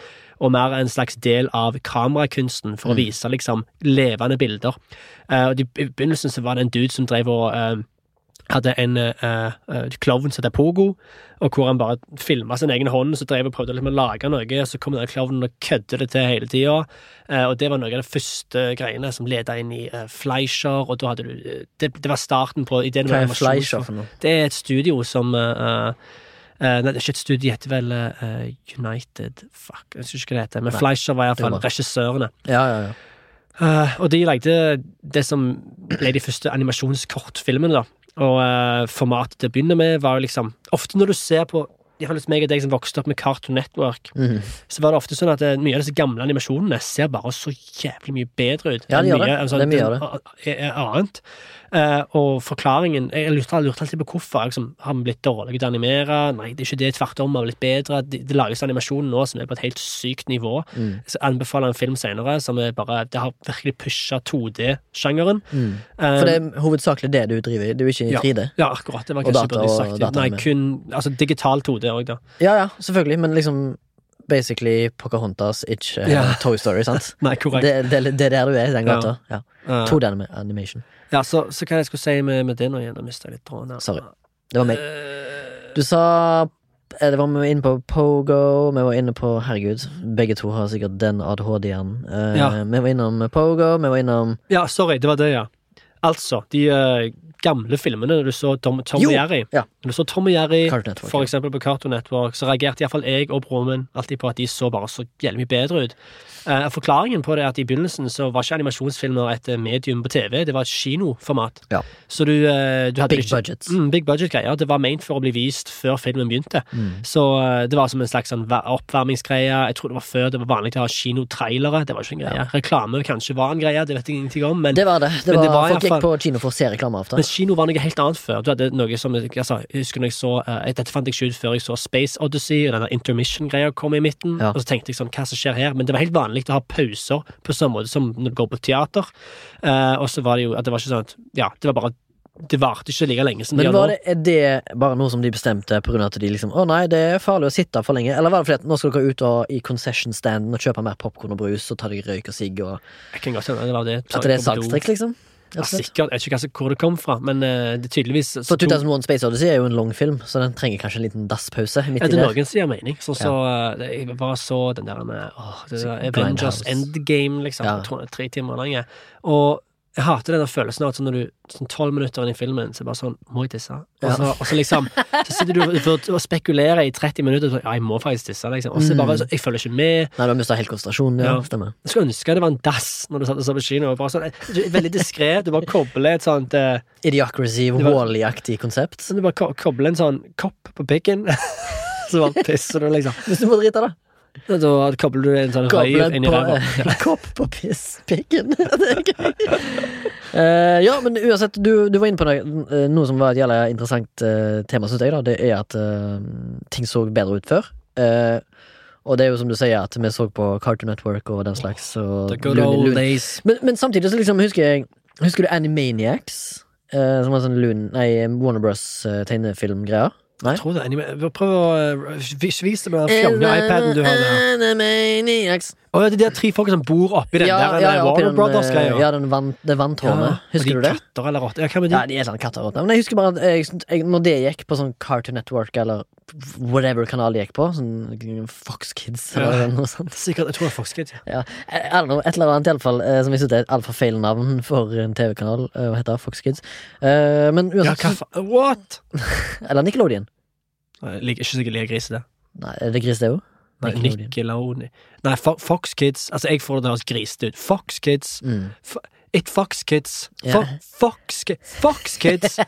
og mer en slags del av kamerakunsten for å vise liksom levende bilder. Uh, og I begynnelsen så var det en dude som drev og uh, hadde en eh, klovn som heter Pogo, og hvor han bare filma sin egen hånd, så drev og prøvde liksom å lage noe, og så kom den klovnen og kødde det til hele tida. Og det var noe av det første greiene som leda inn i Fleischer, og da hadde du det, det var starten på ideen Hva er. Fleischer for noe? Det er et studio som Nei, det er ikke et studie, det heter vel eh, United Fuck, jeg husker ikke hva det heter. Men Nei, Fleischer var iallfall regissørene. Ja, ja, ja. Uh, og de lagde det som ble de første animasjonskortfilmene, da. Og uh, formatet til å begynne med var jo liksom Ofte når du ser på Iallfall hos meg og deg som vokste opp med Cartoon Network, mm. så var det ofte sånn at uh, mye av disse gamle animasjonene ser bare så jævlig mye bedre ut. Ja, de gjør det. mye, altså, Det er mye av det. eh, Annet. Eh, og forklaringen Jeg lurte, jeg lurte alltid på hvorfor. Liksom, har vi blitt dårlige til å animere? Nei, det er ikke det. Tvert om, vi har blitt bedre. Det, det lages animasjon nå som er på et helt sykt nivå. Mm. Så anbefaler en film senere som er bare Det har virkelig pusha 2D-sjangeren. Mm. Eh, For det er hovedsakelig det du driver i, du er ikke i 3D? ja, akkurat. Det var Og data burde og sagt. data Nei, kun altså, digital 2D òg, da. Ja, ja, selvfølgelig, men liksom basically Pocahontas, ikke Ja. Toy Story, sant? Nei, korrekt. Det, det, det er der du er i den Ja. gata. Ja. Eh, 2D-animation. Ja, så, så hva jeg skulle si med, med det nå igjen? Da mista jeg litt tråden. Sorry. Det var meg. Eh, Du sa eh, Det var vi var inne på Pogo, vi var inne på Herregud, begge to har sikkert den ADHD-en. Uh, Ja. Vi var innom Pogo, vi var innom Ja, sorry, det var det, ja. Altså, de uh, gamle filmene du så Tom, Tom Jo, og Jerry. ja. Du så Tom og Jerry, Network. for eksempel på Cartoon Network, så reagerte iallfall jeg og broren min alltid på at de så bare så jævlig mye bedre ut. Uh, forklaringen på det er at i begynnelsen så var ikke animasjonsfilmer et eh, medium på TV, det var et kinoformat. Ja. Så du, uh, du hadde Big ikke, budgets. Mm, big budget-greier. Det var ment for å bli vist før filmen begynte. Mm. Så det var som en slags sånn oppvarmingsgreie. Jeg tror det var før det var vanlig å ha kinotrailere. Det var ikke en greie. Reklame kanskje var en greie, det vet jeg ingenting om. Men, Det var det. det, var, det var folk gikk på kino for å se reklame men kino var noe helt annet før. Du hadde noe som altså, Jeg husker når jeg så uh, Dette fant jeg ikke ut før jeg så Space Odyssey, og denne intermission-greia kom i midten. Ja. Og så tenkte jeg sånn, hva som skjer her? Men det var helt vanlig å ha pauser på samme måte som når du går på teater. Uh, og så var det jo at det var ikke sånn at Ja, det var bare Det varte ikke like lenge som Men de var nå. det, er det bare noe som de bestemte av at de liksom Å nei, det er farlig å sitte for lenge? Eller var det fordi at nå skal dere ut og, i concession standen og kjøpe mer popkorn og brus og ta deg røyk og sigg og Jeg kan godt hende det var det. At det er salgstriks, liksom? Ja, sikkert. Jeg vet ikke hvor det kom fra, men eh, det er tydeligvis så For tok- 2001 Space Odyssey er jo en lang film, så den trenger kanskje en liten dasspause midt Ja, i det er der. noen som gir mening. Sånn så ja. Jeg bare så den der med åh, det der Avengers Endgame, liksom. Ja. Tre timer lang. Og jeg hater den følelsen av at sånn når du sånn tolv minutter inn i filmen, så er det bare sånn Må jeg tisse? Og så, og så liksom Så sitter du og- spekulerer i 30 minutter, og så, ja, jeg må faktisk tisse, liksom. Og så Mm. bare så, Jeg følger ikke med. Nei, du har mista helt konsentrasjonen. Ja, Ja. stemmer. Jeg skulle ønske det var en dass når du satt og så på kino. Bare sånn, veldig diskré. Du bare kobler et sånt uh, Idiocracy, Wall-E-aktig konsept. Så du bare ko- kobler en sånn kopp på pikken, så bare pisser du, liksom. Hvis du må drite, da. Da kobler du en sånn røy inn i ræva. kopp på pisspikken. det er gøy. Uh, ja, men uansett, du, du var inne på det, eh, noe som var et jævla interessant uh, tema, syns jeg. da Det er at uh, ting så bedre ut før. Og det er jo som du sier, at vi så på Cartoon Network og den slags. Og The good Looney- old Looney- days. Men, men samtidig så liksom husker jeg Husker du Animaniacs? Som var sånn Loon, nei, Warner Bros. tegnefilmgreier? Nei? Jeg tror det er anime. Prøv å vis vis det med den fjonge iPaden du har der. Animaniacs. Ja, er de tre folkene som bor oppi den der ja, ja, Warner Brothers-greia. eh, Ja, den van, det vanntårnet. Husker og du de det? katter eller rotter. Ja, hva med de? Ja, de er sånn katter og rotter. Men jeg husker bare at jeg, jeg, når det gikk på sånn Cartoon Network, eller whatever kanal det gikk på, sånn Fox Kids eller Ja. noe sånt. Sikkert, jeg tror det er Fox Kids. Ja. Ja, noe, don't et eller annet i alle fall, eh, som jeg syns er et altfor feil navn for en TV-kanal. eh, Hva heter det? Fox Kids. Men men Ja, hva. What? eller Nickelodeon. Jeg liker ikke sikkert like gris det. Nei, er det gris, det òg? Nei, Nickelodeon. Nei, Fo Fox Kids. Altså, jeg får det til å høres grisete ut. Fox Kids. Mm. It Fox Kids. Fo yeah. Fox, Fox Kids.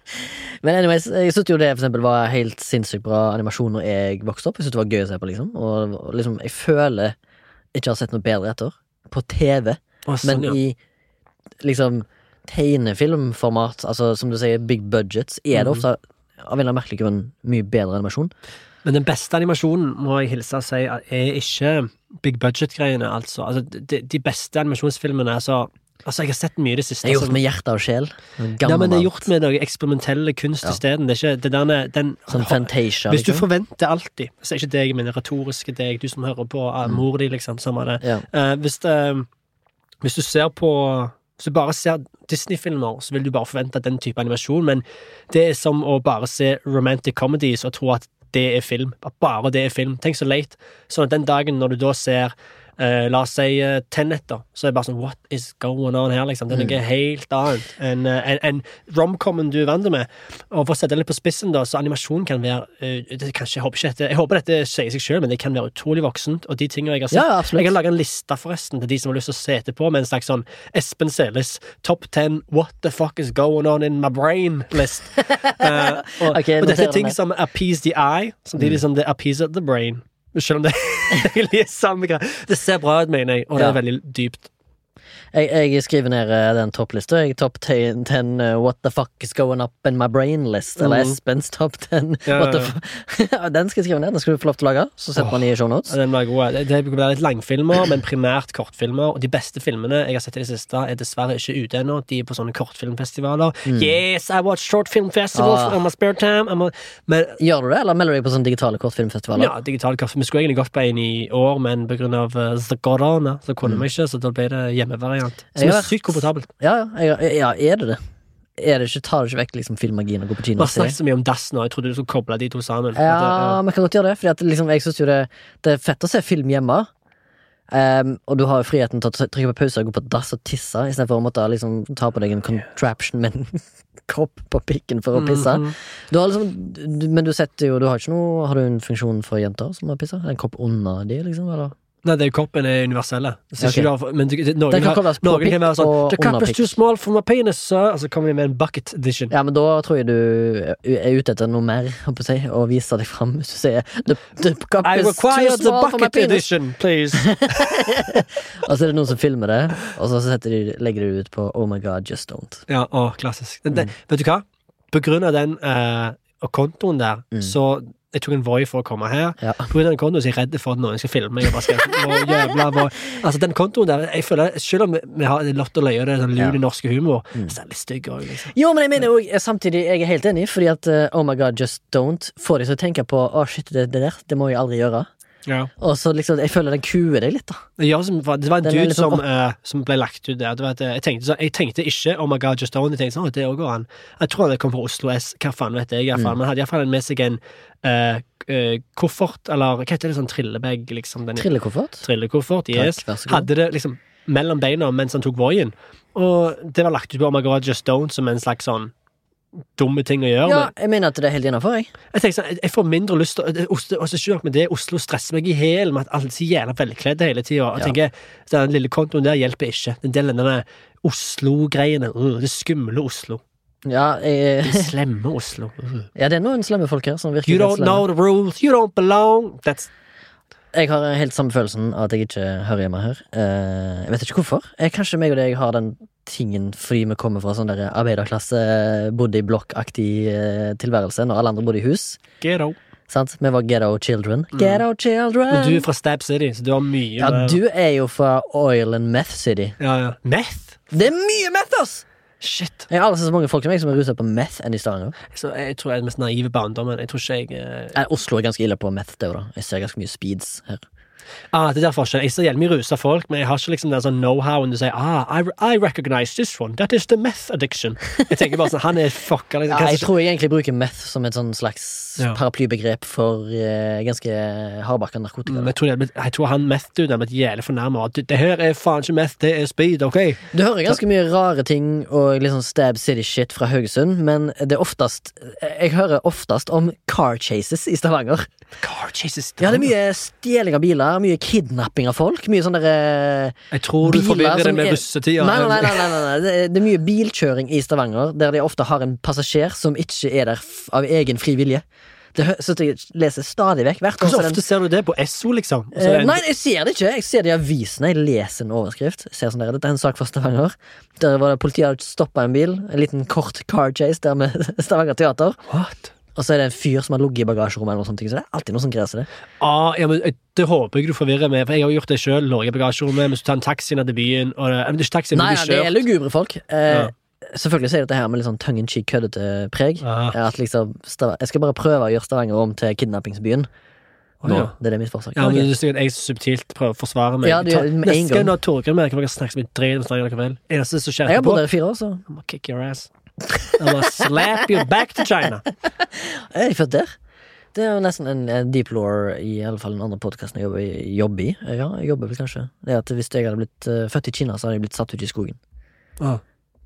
Men anyways, jeg syntes jo det for eksempel var helt sinnssykt bra animasjon når jeg vokste opp. Jeg syntes det var gøy å se på, liksom. Og liksom, jeg føler ikke har sett noe bedre etter. På TV. Å, sånn, Men i liksom tegnefilmformat, altså som du sier, big budgets, er det Mhm. ofte av en eller annen merkelig grunn mye bedre animasjon. Men den beste animasjonen, må jeg hilse og si, er ikke big budget-greiene, altså. altså de, de beste animasjonsfilmene, altså Altså, jeg har sett mye i det siste. Det er gjort altså, med hjerte og sjel. ja, men det er gjort med noe eksperimentelle kunst Ja. isteden. Det er ikke det der den Sånn Fantasia, Hvis du ikke? forventer alltid Så er ikke deg, men retoriske deg, du som hører på mm. mor di, liksom, samme det. Ja. Uh, hvis, det, hvis du ser på Hvis du bare ser Disney-filmer, så vil du bare forvente den type animasjon, men det er som å bare se romantic comedies og tro at det er film. Bare det er film. Tenk så leit. Sånn at den dagen når du da ser eh, La oss si uh, Tenet, da, så er det bare sånn What is going on her, liksom? Det er noe helt annet enn uh, en, en romcomen du er vant med. Og for å sette det litt på spissen, da, så animasjon kan være uh, kanskje, jeg, håper ikke dette, jeg håper dette sier seg sjøl, men det kan være utrolig voksent. Og de tingene jeg har sett Ja. Jeg kan lage en liste forresten til de som har lyst til å se etterpå, med en slags sånn Espen Seles top ten What the fuck is going on in my brain-list. uh, og, okay, og dette er ting som appease the eye, samtidig som det appeaser the brain. Selv om det er samme greie. Det ser bra ut, mener jeg, og det er veldig dypt. Jeg, jeg skriver ned eh, den topplista. Topp 10 uh, What the fuck is going up in my brain list. Eller mm. Espens topp 10 Ja, ja, Den skal jeg skrive ned. Den skal du få lov til å lage. Så setter man i show notes. Den var god. Det, blir litt langfilmer, men primært kortfilmer. Og de beste filmene jeg har sett i det siste, er dessverre ikke ute ennå. De er på sånne kortfilmfestivaler. Yes, I watch short film festivals Ah. on my spare time. I'm a, men Gjør du det, eller melder du deg på sånne digitale kortfilmfestivaler? Ja, digitale kaffe. Vi skulle egentlig gått på en i år, men av uh, the corona, så kunne vi ikke, så da ble det hjemmevariant. Som er sykt komfortabelt. Ja, ja, ja, er det det? Er det ikke, Tar det ikke vekk liksom filmmagien å gå på Vi kino? har og så mye om dass nå, jeg trodde du skulle koble de to sammen. Ja, ja. vi kan godt gjøre det. Fordi liksom, jeg synes jo det, det er fett å se film hjemme. Um, og du har jo friheten til å trykke på pause og gå på dass og tisse, istedenfor å måtte liksom, ta på deg en contraption med en kopp på pikken for å pisse. Mhm. Du har liksom, du, men du setter jo Du har ikke noe Har du en funksjon for jenter som har pissa? En kopp under de, liksom? Eller? Nei, det er koppen er universelle. Så Ok. har, men du, noen, kan på pikk kan være sånn The cup is too small for my penis, sir. Og så kommer vi med en bucket edition. Ja, men da tror jeg du er ute etter noe mer, holdt på å si, og viser deg fram hvis du sier the, the cup I is too small for my bucket penis. edition, please. Og så er det noen som filmer det, og så de, legger de det ut på Oh my god, just don't. ja, å, klassisk. Den, Mm. vet du hva? På grunn av den uh, kontoen der, Mm. så jeg tok en Voi for å komme her. Ja. På grunn av den kontoen så er jeg redd for at noen skal filme Jeg bare skal, må, jævla, må. Altså, den kontoen der, jeg føler, Selv om vi, har lott og løye og det er sånn lun i norsk humor, Mm. så er den litt stygg òg, liksom. Jo, men jeg mener jo samtidig, jeg er helt enig, fordi at uh, Oh my god, just don't får deg til å tenke på Å, shit, det, det der, det må jeg aldri gjøre. Ja. Og så liksom, jeg føler den kuer deg litt, da. Ja, som, det var en dude sånn som, eh, som ble lagt ut der. Du vet, jeg, tenkte, så, jeg tenkte ikke Oh my God, Just Own. Jeg tenkte sånn, det går an. Jeg tror han kom fra Oslo S. Hva faen vet jeg. Mm. Men hadde iallfall med seg en uh, uh, koffert, eller hva heter det, sånn trillebag, liksom. Den, Trillekoffert. trillekoffert, yes. Takk. Hadde det liksom mellom beina mens han tok Voien. Og det var lagt ut på Oh my God, Just Don't som en slags sånn dumme ting å gjøre. Ja, Men jeg mener at det er helt innafor, jeg. jeg tenker sånn, jeg- jeg får mindre lyst til Oslo- Og så ikke nok med det, Oslo stresser meg i hæl med at alle er så jævla velkledde hele tida. Ja. tenker, Den lille kontoen der hjelper ikke. Den delen denne Oslo-greiene. Uh, det skumle Oslo. Ja, jeg, Det slemme Oslo. Uh. ja, det er noen slemme folk her som virker You don't slemme. know the rules, you don't belong. That's Jeg har helt samme følelsen av at jeg ikke hører hjemme her. Eh, jeg vet ikke hvorfor. Jeg, kanskje meg og deg har den tingen fordi vi kommer fra sånn der arbeiderklasse, bodde i blokkaktig eh, tilværelse når alle andre bodde i hus. ghetto. Sant? Vi var Ghetto Children. Ghetto Children! Og du er fra Stab City, så du har mye ja, du er jo fra Oil and Meth City. ja, ja. Meth? Det er mye meth, ass! Shit. Jeg har aldri sett så mange folk som meg som er rusa på meth enn i Stavanger. Så jeg tror jeg er den mest naive barndommen. Jeg tror ikke jeg eh, Eh, Oslo er ganske ille på meth, det da. Jeg ser ganske mye speeds her. Ah, det er der forskjellen. Jeg ser hjelm mye rusa folk, men jeg har ikke liksom den sånn know-how du sier ah, I, I recognize this one. That is the meth addiction. Jeg tenker bare sånn, han er fucka. Liksom. Ja, jeg tror jeg egentlig bruker meth som et sånn slags Ja. paraplybegrep for uh, ganske hardbakka narkotika. Mm, jeg, tror det jeg tror han meth-duden er blitt jævlig fornærma. Det, det her er faen ikke meth, det er speed, OK? Du hører ganske mye rare ting og litt sånn Stab City-shit fra Haugesund, men det er oftest Jeg hører oftest om car chases i Stavanger. Car chases Ja, det er mye stjeling av biler, mye kidnapping av folk. Mye sånne derre Jeg tror du biler forvirrer det med russetida. Nei, nei, nei, nei, nei. Det, er, mye bilkjøring i Stavanger, der de ofte har en passasjer som ikke er der av egen fri vilje. Det så jeg leser stadig vekk. Hvor ofte den... ser du det på Esso, liksom? Og så er Eh, nei, jeg ser det ikke. Jeg ser det i avisene. Jeg leser en overskrift. Jeg ser sånn der, Dette er en sak fra Stavanger. Der var det Politiet hadde stoppa en bil. En liten kort car chase der med Stavanger Teater. What? Og så er det en fyr som har ligget i bagasjerommet. eller noe sånt, Så det er alltid noe som greier seg det. Ah, ja, men Det håper jeg du forvirrer med, for jeg har gjort det sjøl. Ligget i bagasjerommet, mens du tar en taxi ned til byen og det, men det er ikke taxi, men Nei, nei, det er lugubre folk. Eh, Ja. Selvfølgelig sier dette her med litt sånn tongue in cheek, køddete preg. Ah. At liksom, jeg skal bare prøve å gjøre Stavanger om til kidnappingsbyen. Nå, ja. Det er det mitt forsøk. Ja, men okay. jeg subtilt prøver å forsvare meg. Ja, du det med en Neste gang du har Torgrim med, kan dere snakke så mye dritt om Stavanger likevel. Eneste som skjer Jeg har bodd der i fire år, så I'm gonna kick your ass. I'm gonna slap you back to China. jeg de født der. Det er jo nesten en, en deep law i alle fall den andre podkasten jeg jobber jobber i. Ja, jeg jobber vel kanskje. Det er at Hvis jeg hadde blitt uh, født i Kina, så hadde jeg blitt satt ut i skogen. Ah.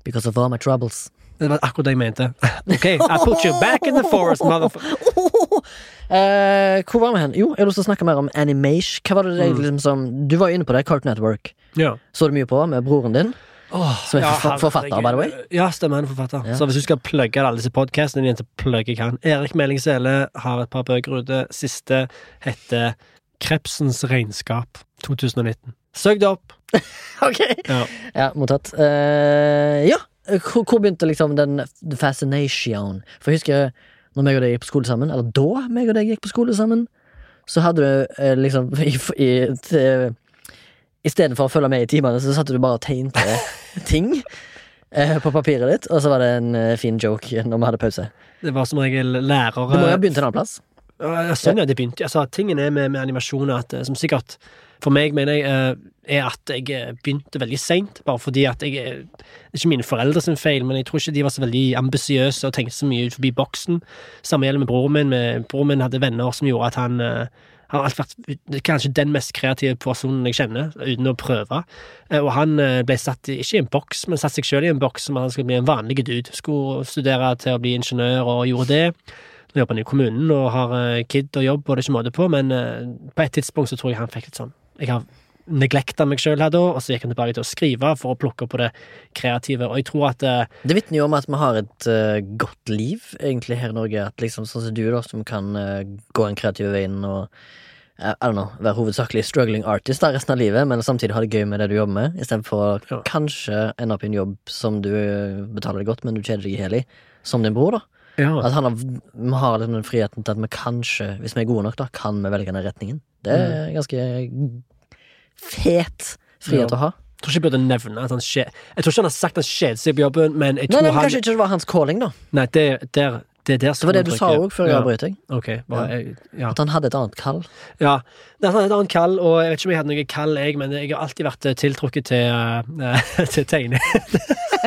Because of all my troubles. Det var akkurat det jeg mente. Ok, I put you back in the forest, motherfucker. Uh, hvor var vi hen? Jo, jeg har lyst til å snakke mer om animation. Hva var det Mm. det liksom som Du var jo inne på det, Cart Network. Ja. Så du mye på med broren din? Som er forfa- forfatter, by the way? Ja, stemmer, han er forfatter. Ja. Så hvis du skal plugge alle disse podkastene dine, så plugger jeg han. Erik Meling Sele har et par bøker ute. Siste heter Krepsens regnskap 2019. Søk det opp. Ok! Ja. Ja, mottatt. Uh, ja, hvor, hvor begynte liksom den fascination? For jeg husker når meg og deg gikk på skole sammen, eller da meg og deg gikk på skole sammen, så hadde du eh, liksom i, i, til, Istedenfor å følge med i timene, så satt du bare og tegnte ting eh, på papiret ditt, og så var det en eh, fin joke når vi hadde pause. Det var som regel lærere Du må jo ha begynt en annen plass. Ja, Sånn, ja, det begynte altså, Tingen er med, med animasjoner at, eh, som sikkert for meg, mener jeg, eh, er at jeg eh, begynte veldig seint. Bare fordi at jeg eh, Det er ikke mine foreldre sin feil, men jeg tror ikke de var så veldig ambisiøse og tenkte så mye ut forbi boksen. Samme gjelder med broren min. Med, broren min hadde venner som gjorde at han eh, han har alltid vært kanskje den mest kreative personen jeg kjenner, uten å prøve. Eh, Og han eh, ble satt ikke i en boks, men satt seg selv i en boks som han skulle bli en vanlig dude. Skulle studere til å bli ingeniør og gjorde det. Nå jobber han i kommunen og har eh, kid og jobb, og det er ikke måte på, men på et tidspunkt så tror jeg han fikk litt sånn Jeg har neglekta meg sjøl her da, og så gikk han tilbake til å skrive for å plukke opp på det kreative, og jeg tror at uh, Det vitner jo om at vi har et uh, godt liv, egentlig, her i Norge. At liksom sånn som du, da, som kan uh, gå den kreative veien og jeg I don't know, være hovedsakelig struggling artist da, resten av livet, men samtidig ha det gøy med det du jobber med, istedenfor å Ja. kanskje ende opp i en jobb som du betaler deg godt, men du kjeder deg i hjel i, som din bror, da. ja, At han har, vi har liksom den friheten til at vi kanskje, hvis vi er gode nok, da, kan vi velge den retningen. Det er ganske fet frihet å ha. Jeg tror ikke jeg burde nevne at han skje... Jeg tror ikke han har sagt han kjeder seg på jobben, men jeg Nei, tror nei, men han Kanskje ikke det var hans calling, da. Nei, det, der, det er der Det var det du sa òg, før jeg ja. avbrøt deg. Okay, bare, jeg, ja. At han hadde et annet kall. ja. Det er et annet kall, og jeg vet ikke om jeg hadde noe kall, jeg, men jeg har alltid vært eh, tiltrukket til, uh, til tegning.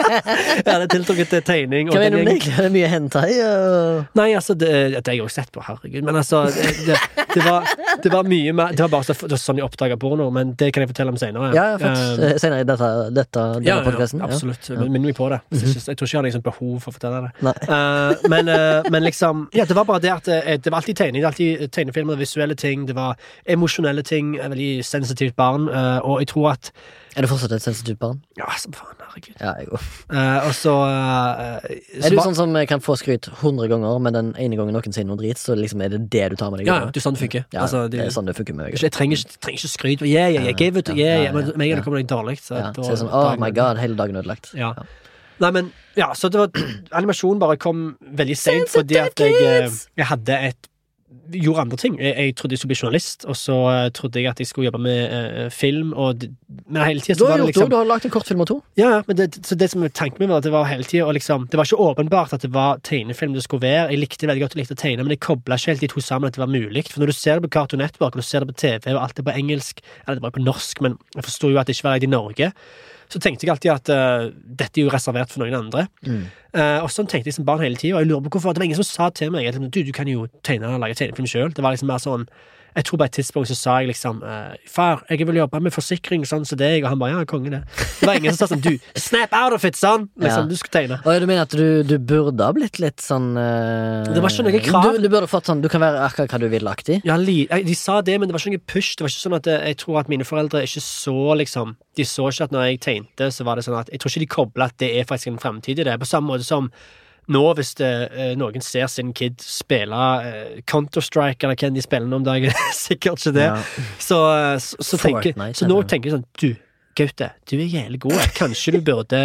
Jeg hadde tiltrukket til tegning. Hva mener du med det? Er det mye hentai? og- Nei, altså, det, det har jeg også sett på, herregud. Men altså, det, det, det, var, det var mye mer Det var bare så, var sånn jeg oppdaga porno, men det kan jeg fortelle om senere. Ja, ja, fett. Eh, Eh, Senere i dette, dette, denne ja, ja, podcasten. Ja. absolutt. Minn meg på det. Jeg, jeg tror ikke jeg har liksom behov for å fortelle det. Eh, men, uh, men liksom Ja, det var bare det at det var alltid tegning. Det var alltid tegnefilmer, visuelle ting, det var emosjonelle ting. Veldig sensitivt barn. Uh, og jeg tror at Er du fortsatt et sensitivt barn? Ja, som faen, herregud. Ja, jeg òg. Eh, og så eh, så Er du ba- sånn som kan få skryt 100 ganger, men den ene gangen noen sier noe drit, så liksom er det det du tar med deg? Ja, videre? det er sånn det funker. Ja, altså, det er sånn det funker med meg. Jeg trenger ikke, trenger ikke skryt. Yeah, yeah, yeah, give it, Ja, yeah, yeah. Men ja, med en gang ja. det kommer noe dårlig, så, Ja, da- så er det sånn, oh er my god, hele dagen ødelagt. Ja. Ja. Nei, men ja, så det var Animasjon bare kom veldig seint fordi at jeg, eh, jeg hadde et gjorde andre ting. Jeg, jeg trodde jeg skulle bli journalist, og så eh, trodde jeg at jeg skulle jobbe med uh, film, og Men hele tida Du så har var det gjort det, liksom du har lagd en kortfilm og to. Ja, men det, så det som tanken min var at det var hele tida liksom, Det var ikke åpenbart at det var tegnefilm det skulle være. Jeg likte veldig godt å likte å tegne, men jeg kobla ikke helt de to sammen at det var mulig. For når du ser det på Cartoon Network, og du ser det på TV, og alt er på engelsk Eller det var på norsk, men jeg forsto jo at det ikke var lagd i Norge. Så tenkte jeg alltid at uh, dette er jo reservert for noen andre. Eh, og sånn tenkte jeg som barn hele tida, og jeg lurer på hvorfor. Det var ingen som sa til meg at du, du kan jo tegne og lage tegnefilm sjøl. Det var liksom mer sånn Jeg tror på et tidspunkt så sa jeg liksom eh, Far, jeg vil jobbe med forsikring sånn som deg, og han bare ja, konge det. Det var ingen som sa sånn du, snap out of it, sånn! Liksom, Ja. du skulle tegne. Og du mener at du, du burde ha blitt litt sånn uh... Det var ikke noe krav. Du, du burde fått sånn Du kan være akkurat hva du vil-aktig. Ja, eh, de sa det, men det var ikke noe push. Det var ikke sånn at Jeg tror at mine foreldre ikke så liksom De så ikke at når jeg tegnte, så var det sånn at Jeg tror ikke de kobla at det er faktisk en fremtid i det. På samme måte som nå, hvis det, eh, noen ser sin kid spille eh, Counter-Strike, eller hva de spiller nå om dagen, sikkert ikke det, Ja. så, eh, så, så, tenker, så nå tenker jeg sånn Du, Gaute, du er jævlig god. Kanskje du burde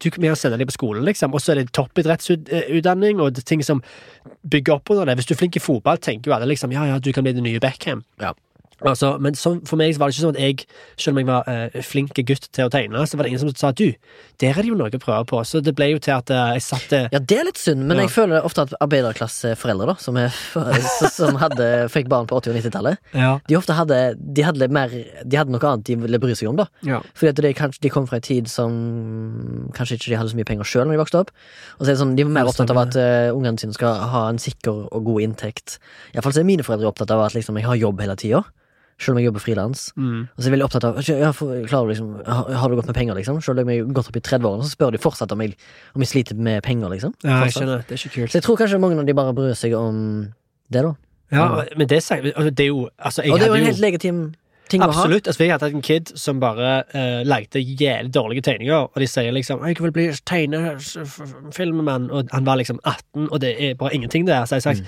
Du kan sende deg på skolen, liksom. Og så er det toppidrettsutdanning og det ting som bygger opp under det. Hvis du er flink i fotball, tenker jo alle liksom ja, ja, du kan bli den nye Beckham. Ja. Altså, men sånn, for meg var det ikke sånn at jeg, selv om jeg var eh, flink gutt til å tegne, så var det ingen som sa du, der er det jo noe å prøve på. Så det ble jo til at eh, jeg satt eh, Ja, det er litt synd, men Ja. jeg føler ofte at arbeiderklasseforeldre, da, som, er, som hadde, fikk barn på 80- og 90-tallet, ja. de ofte hadde De hadde mer De hadde noe annet de ville bry seg om, da. Ja. Fordi at de, kanskje, de kom fra en tid som kanskje ikke de hadde så mye penger sjøl når de vokste opp. Og så er det sånn, De var mer opptatt av at uh, ungene sine skal ha en sikker og god inntekt. Iallfall så er mine foreldre opptatt av at liksom, jeg har jobb hele tida. Selv om jeg jobber frilans. Mm. Og så er jeg veldig opptatt av ja, klarer du liksom, har, har du gått med penger, liksom? Selv om jeg har gått opp i 30-årene, så spør de fortsatt om jeg, om jeg sliter med penger, liksom. ja, jeg skjønner. Det er ikke kult. Så jeg tror kanskje mange av de bare bryr seg om det, da. Ja, men det, altså, det er jo altså, Og det er jo en helt legitim ting å ha. Absolutt. Altså, jeg hadde hatt en kid som bare uh, lagde jævlig dårlige tegninger, og de sier liksom 'Jeg vil bli tegnefilmmann', og han var liksom 18, og det er bare ingenting der. Så jeg har sagt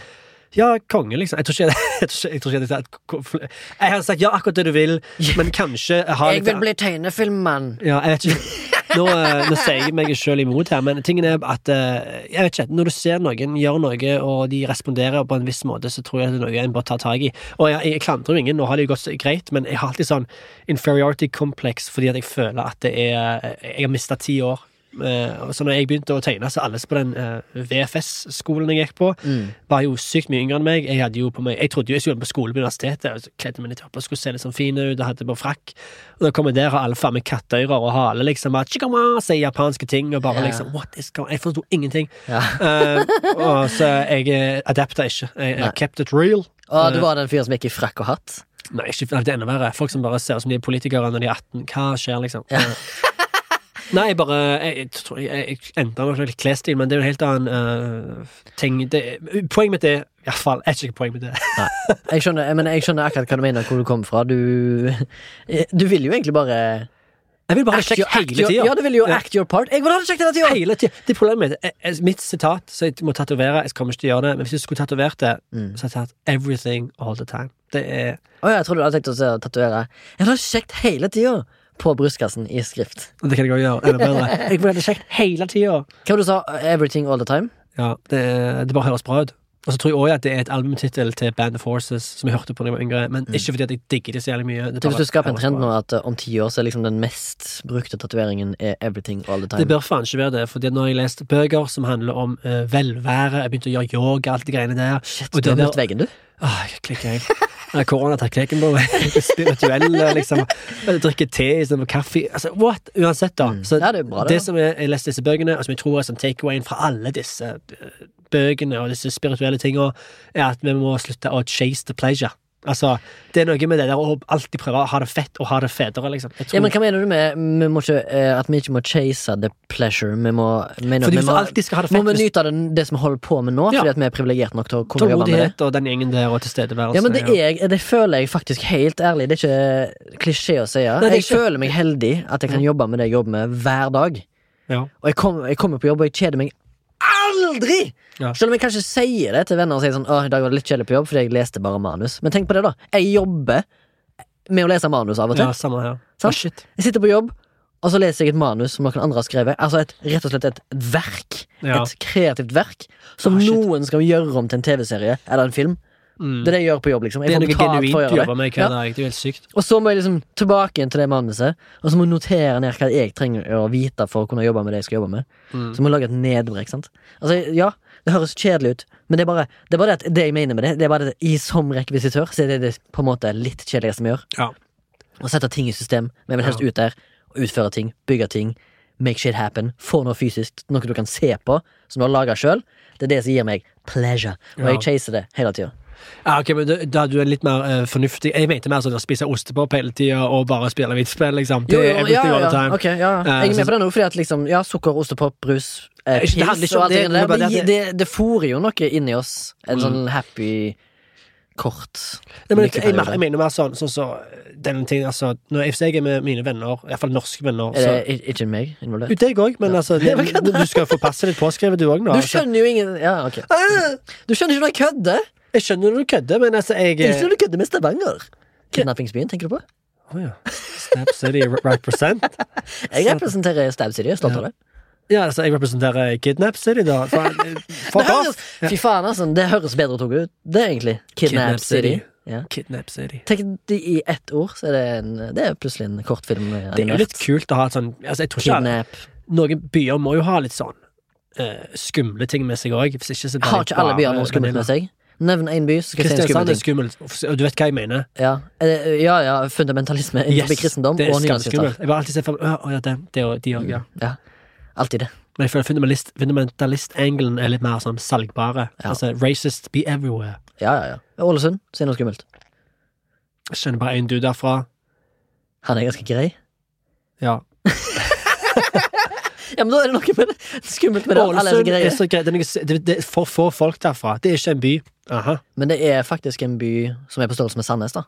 ja, konge, liksom. Jeg tror ikke jeg, jeg, tror ikke jeg, sagt- jeg hadde sagt ja, akkurat det du vil, men kanskje Jeg vil bli tegnefilmmann! Ja, jeg vet ikke. Nå, eh, nå sier jeg meg sjøl imot her, men tingen er at eh, Jeg vet ikke, Når du ser noen gjøre noe, og de responderer på en viss måte, så tror jeg det er noe en bør ta tak i. Og jeg, jeg klandrer ingen, nå har det jo gått greit, men jeg har alltid sånn inferiority complex fordi at jeg føler at det er Jeg har mista ti år. Eh, så når jeg begynte å tegne, så alle på den eh, VFS-skolen jeg gikk på, Mm. var jo sykt mye yngre enn meg. Jeg hadde jo på meg Jeg trodde jo jeg skulle på skole på universitetet, og så kledde meg litt opp og skulle se litt sånn fin ut, og hadde på frakk. Og da kom jeg der, og alle faen meg kattører og hale, liksom, og sier japanske ting, og bare yeah. liksom What is going Jeg forsto ingenting. Ja. uh, og så jeg uh, adapta ikke. Jeg, jeg kept it real. Og du var den fyren som gikk i frakk og hatt? Nei, ikke, det er enda verre. Folk som bare ser ut som de er politikere når de er 18. Hva skjer, liksom? Ja. Nei, bare Jeg, jeg jeg, jeg endra meg litt klesstil, men det er jo en helt annen uh, ting. Det, poenget mitt er Iallfall er ikke poenget mitt det Jeg skjønner, men jeg skjønner akkurat hva du mener, hvor du kommer fra. Du, du vil jo egentlig bare Jeg vil bare ha act kjekt hele tida. Ja, du vil jo act your part. Jeg vil ha det kjekt hele tida! Hele tida. Det er problemet mitt. Jeg- Mitt sitat, så jeg må tatovere Jeg kommer ikke til å gjøre det, men hvis jeg skulle tatovert det, Mm. så hadde jeg tatt 'everything all the time'. Det er Å ja, jeg trodde du hadde tenkt å tatovere. Jeg vil ha det kjekt hele tida! På brystkassen i skrift. Det kan jeg òg gjøre. Eller bedre. Jeg ha det kjekt hele tida. Hva var det du sa? Everything all the time? Ja, det, det bare høres bra ut. Og så tror jeg også at det er et albumtittel til Band of Forces som jeg hørte på da jeg var yngre, men ikke fordi at jeg digger det så jævlig mye. Det hvis du skaper en trend nå at uh, om ti år så er liksom den mest brukte tatoveringen er everything all the time. Det bør faen ikke være det, Fordi når jeg leste bøker som handler om uh, velvære, jeg begynte å gjøre yoga, alt de greiene der Shit, og du har møtt veggen, du. Åh, jeg klikker helt. Ja, Korona har tatt på meg. Spirituell, liksom. Drikke te istedenfor kaffe. Altså, what? Uansett, da. Så Ja, det bra, det, det som jeg, jeg leste disse bøkene, og som jeg tror er som takeawayen fra alle disse eh, bøkene og disse spirituelle tinga, er at vi må slutte å chase the pleasure. Altså, det er noe med det der å alltid prøve å ha det fett og ha det federe, liksom. Tror, Ja, men hva mener du med vi ikke, eh, at vi ikke må chase the pleasure? Vi må, fordi vi må, alltid skal ha det må vi nyte den, det som vi holder på med nå, Ja. fordi at vi er privilegert nok til å kunne jobbe med det? Og den gjengen der og. Ja, men det, er, det føler jeg faktisk helt ærlig. Det er ikke klisjé å si. det er Jeg føler meg heldig at jeg kan jobbe med det jeg jobber med, hver dag. Ja. Og jeg kommer jeg kommer på jobb, og jeg kjeder meg aldri! Ja. Selv om jeg kanskje sier det til venner og sier sånn Åh, i dag var det litt kjedelig på jobb fordi jeg leste bare manus. Men tenk på det, da. Jeg jobber med å lese manus av og til. ja, samme her. Sånn? Shit. Jeg sitter på jobb, og så leser jeg et manus som noen andre har skrevet. Altså et, rett og slett et verk. Ja. Et kreativt verk som Ah, noen skal gjøre om til en TV-serie eller en film. Mm. Det er det jeg gjør på jobb, liksom. Det er noe genuint du jobber med hver Ja. dag. Det er jo helt sykt. Og så må jeg liksom tilbake igjen til det manuset, og så må jeg notere ned hva jeg trenger å vite for å kunne jobbe med det jeg skal jobbe med. Mm. Så må jeg lage et nedbrekk, sant. Altså, ja, det høres kjedelig ut, men det er bare det, er bare det, det jeg mener med det, det er bare det i som rekvisitør, så er det, det på en måte litt kjedeligste vi gjør. Ja. Å sette ting i system. Men jeg vil helst ut der og utføre ting, bygge ting, make shit happen, få noe fysisk, noe du kan se på, som du har laga sjøl. Det er det som gir meg pleasure, og Ja. jeg chaser det hele tida. Ja, ok, men da, er du litt mer uh, fornuftig Jeg mente mer sånn å spise ostepop hele tida og bare spille vitspill. liksom. Det Jo, jo, everything ja, ja, time. ok, ja, ja. Eh, Jeg er så- med på det nå, fordi at liksom, ja, sukker, ostepop, brus, eh, Det handler pils ikke om det, det det det, det det, fôrer jo noe inni oss. En Mm. sånn happy, kort Nei, men jeg, jeg, mener mer sånn sånn så denne ting, altså når, jeg er med mine venner, iallfall norske venner så, Er det ikke meg involvert? Deg òg, men altså det, Du skal få passet ditt påskrevet, du òg. Du Altså. skjønner jo ingen Ja, ok. Du skjønner ikke når jeg kødder! Jeg skjønner når du kødder, men altså, jeg Jeg skjønner du kødder med Stavanger. Kidnappingsbyen, tenker du på? Å ja. Stab City represent? Jeg representerer Stab City, jeg er stolt av det. Ja, altså, jeg representerer Kidnap City, da. Faen, det høres, off! fy faen, altså. Det høres bedre ut, det er egentlig. Kidnap, City. Ja. Kidnap City. Tenk de i ett ord, så er det, en, det er plutselig en kortfilm. eh, Det er jo litt kult å ha et sånn altså, Jeg tror ikke alle- Kidnap. Noen byer må jo ha litt sånn eh, skumle ting med seg òg. Ikke Har ikke alle byer noe skummelt med seg? Nevn én by, Kristiansand er skummelt, du vet hva jeg mener. Ja, Eh, ja, ja fundamentalisme innenfor Yes, kristendom og skummelt. Jeg har alltid sett for meg ja, det, det og de òg, ja. Ja, alltid det. Men jeg føler fundamentalist- fundamentalist-angelen er litt mer sånn salgbare. Ja. Altså racist be everywhere. Ja, ja, ja. Ålesund, si noe skummelt. Jeg skjønner bare én dude derfra. Han er ganske grei. Ja. Ja, men da er det noe med det. skummelt med det. at Ålesund er så greit. Det det, er for få folk derfra. Det er ikke en by. Aha. Men det er faktisk en by som er på størrelse med Sandnes, da.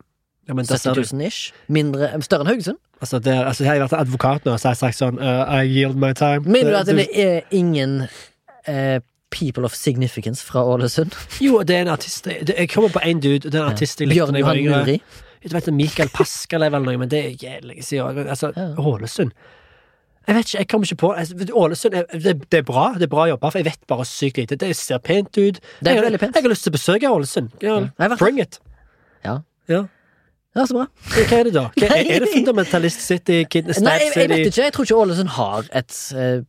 Ja, men der ser 70 000 ish. Mindre, større enn Haugesund. Altså, det altså, jeg har vært advokat nå, så jeg har sagt sånn uh, I yield my time. Mener du at Du- det er ingen uh, people of significance fra Ålesund? Jo, det er en artist Jeg kommer på én dude, og det er en artist jeg likte da jeg var yngre. Muri. Du vet Michael Pascal er vel noe, men det er jævlig siden. Altså, Ja. Jeg vet ikke, jeg kommer ikke på altså, Ålesund det, det er bra, det er bra jobba, for jeg vet bare sykt lite. Det ser pent ut. Det er veldig pent. Jeg har lyst til å besøke Ålesund. Ja, Bring it. Ja. Ja. Ja, så bra. Hva er det, da? Hva, er, er det Fundamentalist City, Kid, Nei, jeg, jeg vet ikke. Jeg tror ikke Ålesund har et eh,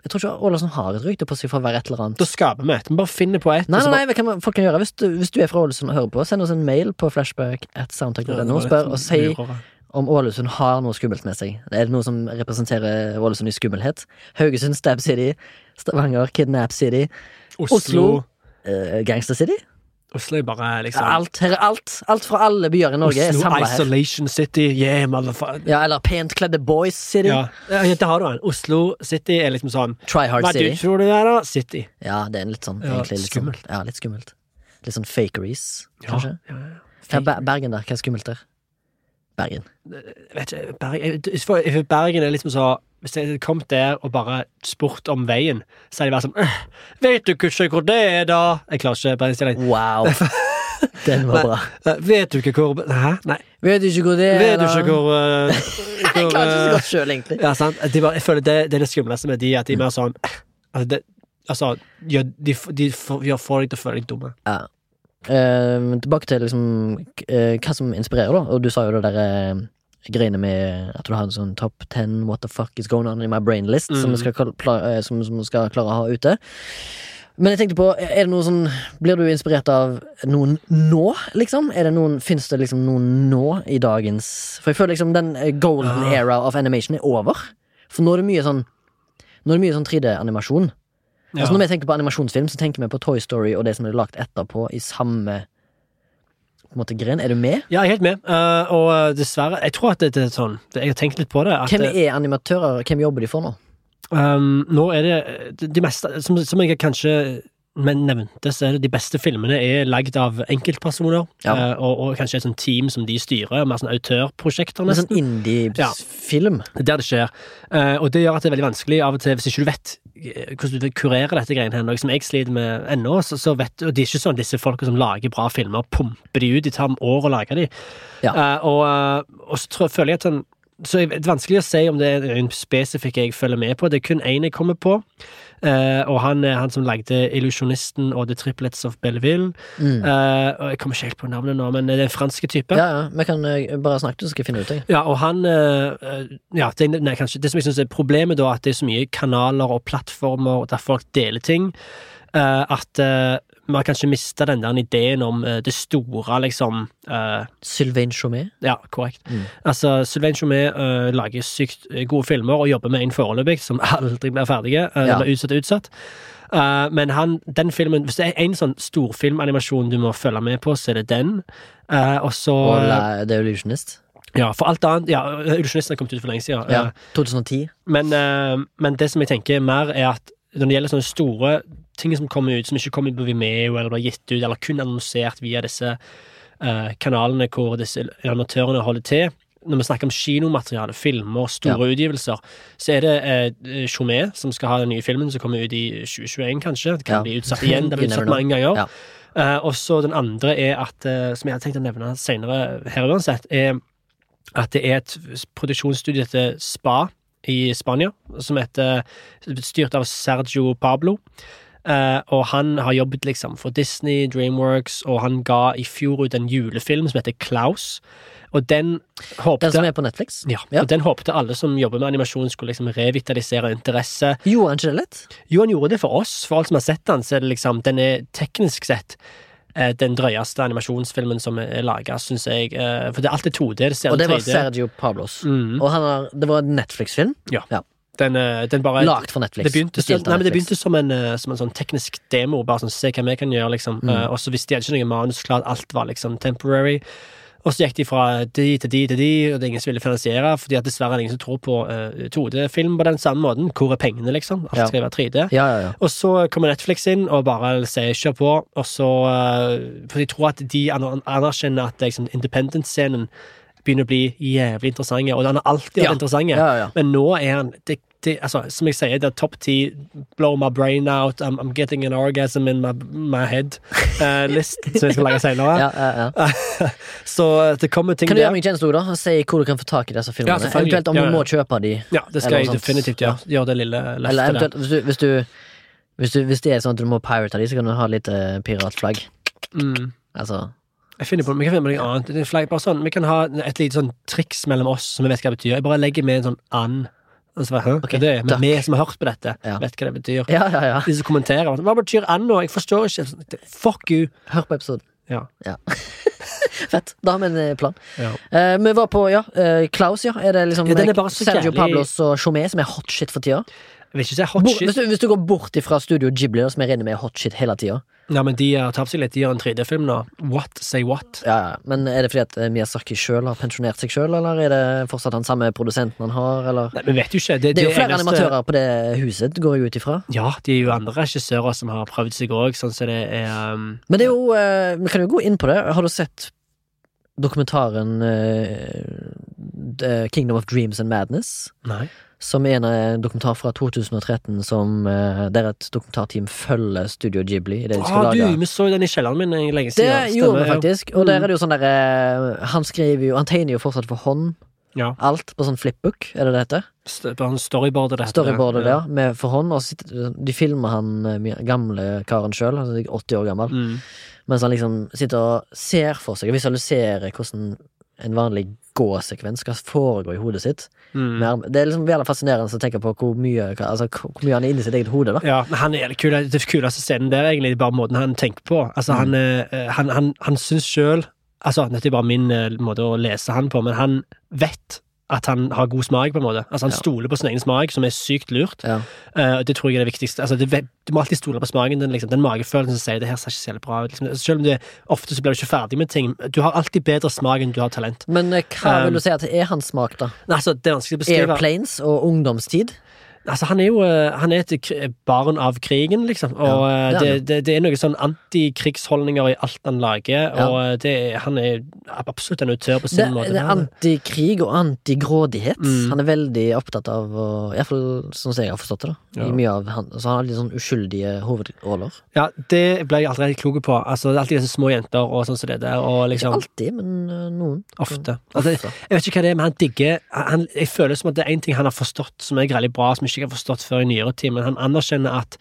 Jeg tror ikke Ålesund har et rykte på seg for å være et eller annet. Da skaper vi et. Vi bare finner på et. Nei, nei, nei, kan man- folk kan gjøre Hvis du, hvis du er fra Ålesund og hører på, send oss en mail på flashback at soundtrack.no og spør og si. Om Ålesund har noe skummelt med seg. Er det noe som representerer Ålesund i skummelhet? Haugesund, Stab City, Stavanger, Kidnap City, Oslo. Oslo. uh, Gangster City? Oslo er bare liksom Alt, her er alt. Alt fra alle byer i Norge er Oslo samla her. Isolation City, yeah, motherfucker. Ja, eller Pent kledde Boys City. Ja, ja, det har du en. Oslo City er liksom sånn Try Hard Hva du tror du det er, da? City. Ja, det er litt sånn, Ja, egentlig litt skummelt. Sånn, ja, litt skummelt. Litt sånn fakeries, kanskje. ja, ja. ja. er Bergen, der? Hva er skummelt der? Bergen. Jeg vet ikke, Bergen, jeg- Bergen er liksom så Hvis jeg hadde kommet der og bare spurt om veien, så hadde de vært sånn «Øh, Vet du ikke hvor det er, da? Jeg klarer ikke bergensdialekt. Wow! Den var bra. Nei, Vet du ikke hvor Hæ? Nei. Vet du ikke hvor det er? Vet du ikke hvor, eh, Jeg klarer ikke så eh, godt sjøl, egentlig. Ja, sant. De bare, jeg føler det, det er det skumleste med de, at de er mer sånn Altså, det, altså de, de, de får deg til å føle deg dumme. Ja. Eh, tilbake til liksom eh, hva som inspirerer, da. Og du sa jo det der eh, greiene med at du har en sånn top ten what the fuck is going on in my brain list, som, Mm. vi skal, eh, som, som vi skal klare å ha ute. Men jeg tenkte på, er det noe sånn Blir du inspirert av noen nå, liksom? Er det noen, Fins det liksom noen nå i dagens For jeg føler liksom den eh, golden Ja. era of animation er over. For nå er det mye sånn Nå er det mye sånn 3D-animasjon. Ja. Altså Når vi tenker på animasjonsfilm, så tenker vi på Toy Story og det som er lagt etterpå, i samme på en måte gren. Er du med? Ja, jeg er helt med. Uh, og eh, dessverre Jeg tror at det, det er sånn Jeg har tenkt litt på det. Hvem er animatører? Hvem jobber de for nå? Um, nå er det de, meste som, som jeg kanskje men nevnte, så er det de beste filmene er lagd av enkeltpersoner. Ja. eh, og, og kanskje et sånt team som de styrer, mer sånn autørprosjekter, En sånn indie-film? Er der det skjer. Og det gjør at det er veldig vanskelig av og til, hvis ikke du vet hvordan du vil kurere dette greiene her, noe som jeg sliter med ennå, så, så vet Og det er ikke sånn disse folka som lager bra filmer, pumper de ut, de tar år å lage de. Ja. Uh, og, eh, og så tror, føler jeg at sånn så det er vanskelig å si om det er en spesifikk jeg følger med på. Det er kun én jeg kommer på. Eh, og han er han som lagde Illusjonisten og The Triplets of Belleville. Mm. Uh, og jeg kommer ikke helt på navnet nå, men det er en franske type. Ja, ja, vi kan uh, bare snakke, så skal jeg finne ut det. Ja, og han Ja, det, nei, kanskje, det som jeg synes er problemet, da, at det er så mye kanaler og plattformer der folk deler ting, at vi har kanskje mista den der ideen om eh, det store, liksom uh, Sylvain Chaumet? Ja, korrekt. Mm. Altså, Sylvain Chaumet uh, lager sykt eh, gode filmer og jobber med en foreløpig som aldri blir ferdige. Uh, Ja. Eller utsatt og utsatt. Uh, men han, den filmen Hvis det er en sånn storfilmanimasjon du må følge med på, så er det den. Uh, og så Og The Illusionist. Ja, for alt annet Ja, Illusionisten har kommet ut for lenge siden. Ja. Eh, 2010. men, men det som jeg tenker mer, er at når det gjelder sånne store ting som kommer ut, som ikke kommer på Vimeo eller blir gitt ut, eller kun annonsert via disse eh, kanalene hvor disse animatørene holder til Når vi snakker om kinomateriale, filmer, store utgivelser, så er det eh, Chomé som skal ha den nye filmen som kommer ut i 2021, kanskje. Det kan Ja. bli utsatt igjen. Det never utsatt mange ganger. Ja. Eh, og så den andre er at, eh, som jeg hadde tenkt å nevne senere her uansett, er at det er et produksjonsstudio etter Spa i Spania, som heter styrt av Sergio Pablo. Eh, og han har jobbet liksom for Disney, Dreamworks, og han ga i fjor ut en julefilm som heter Klaus. Og den håpte Den som er på Netflix? ja, Ja. og den håpte alle som jobber med animasjon, skulle liksom revitalisere interesse. Gjorde han ikke det litt? Jo, han gjorde det for oss. For alle som har sett den, så er det liksom Den er teknisk sett eh, den drøyeste animasjonsfilmen som er laga, syns jeg. Eh, for det er alltid 2D. Det Og det var Sergio Pablos. Mm. Og han har, det var en Netflix-film. Ja. eh, den bare Lagt for Netflix. det begynte, så, nei, men det begynte som en, eh, som en sånn teknisk demo, bare sånn se hva vi kan gjøre, liksom. Mm. Eh, og så visste de ikke noe manus, klart alt var liksom temporary. Og så gikk de fra de til de til de, og det er ingen som ville finansiere, fordi at dessverre er det ingen som tror på uh, 2D-film på den samme måten. Hvor er pengene, liksom? Alt Ja. skal være 3D. Ja, ja, ja. Og så kommer Netflix inn og bare sier kjør på, og så uh, For de tror at de anerkjenner at liksom, independent-scenen begynner å bli jævlig interessante, og den har alltid vært interessant. Men nå er han det, det, altså, Som jeg sier, det er topp ti blow my brain out, I'm, I'm getting an orgasm in my, my head eh, list, som jeg skal lage senere. ja, ja, ja. Så det kommer ting Kan du gjøre der. meg en tjeneste, Oda? Si hvor du kan få tak i disse filmene. Ja, eventuelt om du må kjøpe de. Ja, det skal jeg definitivt gjøre. Gjøre det lille Eller løftet der. eventuelt, hvis du, hvis du hvis, du, hvis det er sånn at du må pirate de, så kan du ha litt uh, piratflagg. Mm. Altså Jeg finner på, Vi kan finne på noe annet. Flag- sånn, vi kan ha et lite sånn triks mellom oss som vi vet hva det betyr. Jeg bare legger med en sånn and. Og så var jeg, Ok, er det? Men vi som har hørt på dette, Ja. vet hva det betyr. Ja, ja, ja. De som kommenterer. Hva betyr and? Jeg forstår ikke. Fuck you. Hør på episoden. Ja. Fett. Da har vi en eh, plan. Ja. Eh, vi var på, ja, eh, Klaus, ja. Er det liksom Ja, den er bare så Sergio jævlig- Pablos og Chomé som er hot shit for tida? Vil ikke si hot Bort, shit. hvis, du, hvis du går bort ifra Studio Ghibli, som jeg regner med er hot shit hele tida. Ja, men de har tapt seg litt. De gjør en 3D-film nå. What? Say what? Ja, ja. Men er det fordi at eh, Miyazaki sjøl har pensjonert seg sjøl, eller er det fortsatt han samme produsenten han har, eller Nei, Vi vet jo ikke. Det er jo flere eneste- animatører på det huset, går jeg ut ifra. Ja, de er jo andre regissører som har prøvd seg òg, sånn som det er um, Men det er jo uh, Vi kan jo gå inn på det. Har du sett dokumentaren uh, Kingdom of Dreams and Madness? Nei. Som er en eh, dokumentar fra 2013 som eh, der et dokumentarteam følger Studio Ghibli. i Det de skal Ah, du, lage vi så jo den i kjelleren min lenge siden. Det Stemmer, gjorde vi faktisk. Og der er det jo sånn derre eh, Han skriver jo Han tegner jo fortsatt for hånd. Ja. Alt på sånn flipbook, er det det heter? Storyboardet det heter. Storyboardet ja. der, med for hånd. Og sitter, de filmer han eh, gamle karen sjøl, altså 80 år gammel. Mm. Mens han liksom sitter og ser for seg og visualiserer hvordan en vanlig gåsekvens skal foregå i hodet sitt. Mm. Det er liksom veldig fascinerende å tenke på hvor mye, altså, hvor mye han er inni sitt eget hode. da Ja, han er det kule, det kuleste scenen der, egentlig, bare måten han tenker på. Altså, han, eh, han, han, han syns sjøl Altså, dette er bare min eh, måte å lese han på, men han vet at han har god smak, på en måte. Altså, han Ja. stoler på sin egen smak, som er sykt lurt. Ja. Uh, det tror jeg er det viktigste. Altså, det, du må alltid stole på smaken din, liksom. Den magefølelsen som sier det her ser ikke så jævlig bra ut. Liksom. Selv om det ofte så blir du ikke ferdig med ting. Du har alltid bedre smak enn du har talent. Men eh, hva Um, vil du si at er hans smak, da? Nei, altså, det er vanskelig å beskrive. Airplanes og ungdomstid? Altså, han er jo eh, Han er et barn av krigen, liksom. Og Ja, eh, det er det, det, det er noen sånn antikrigsholdninger i alt han lager, Ja. og eh, det, er- han er absolutt en autør på sin måte. det er antikrig og antigrådighet. Mm. Han er veldig opptatt av å Iallfall sånn som jeg har forstått det. da Ja. I mye av han, Så han har litt sånn uskyldige hovedroller. Ja, det ble jeg aldri helt klok på. Altså, det er alltid disse små jenter og sånn som det der, og liksom, Ikke alltid, men noen. Ofte. Altså, jeg vet ikke hva det er, men han digger han, Jeg føler som at det er én ting han har forstått som er veldig bra, som ikke har forstått før i nyere tid, men han anerkjenner at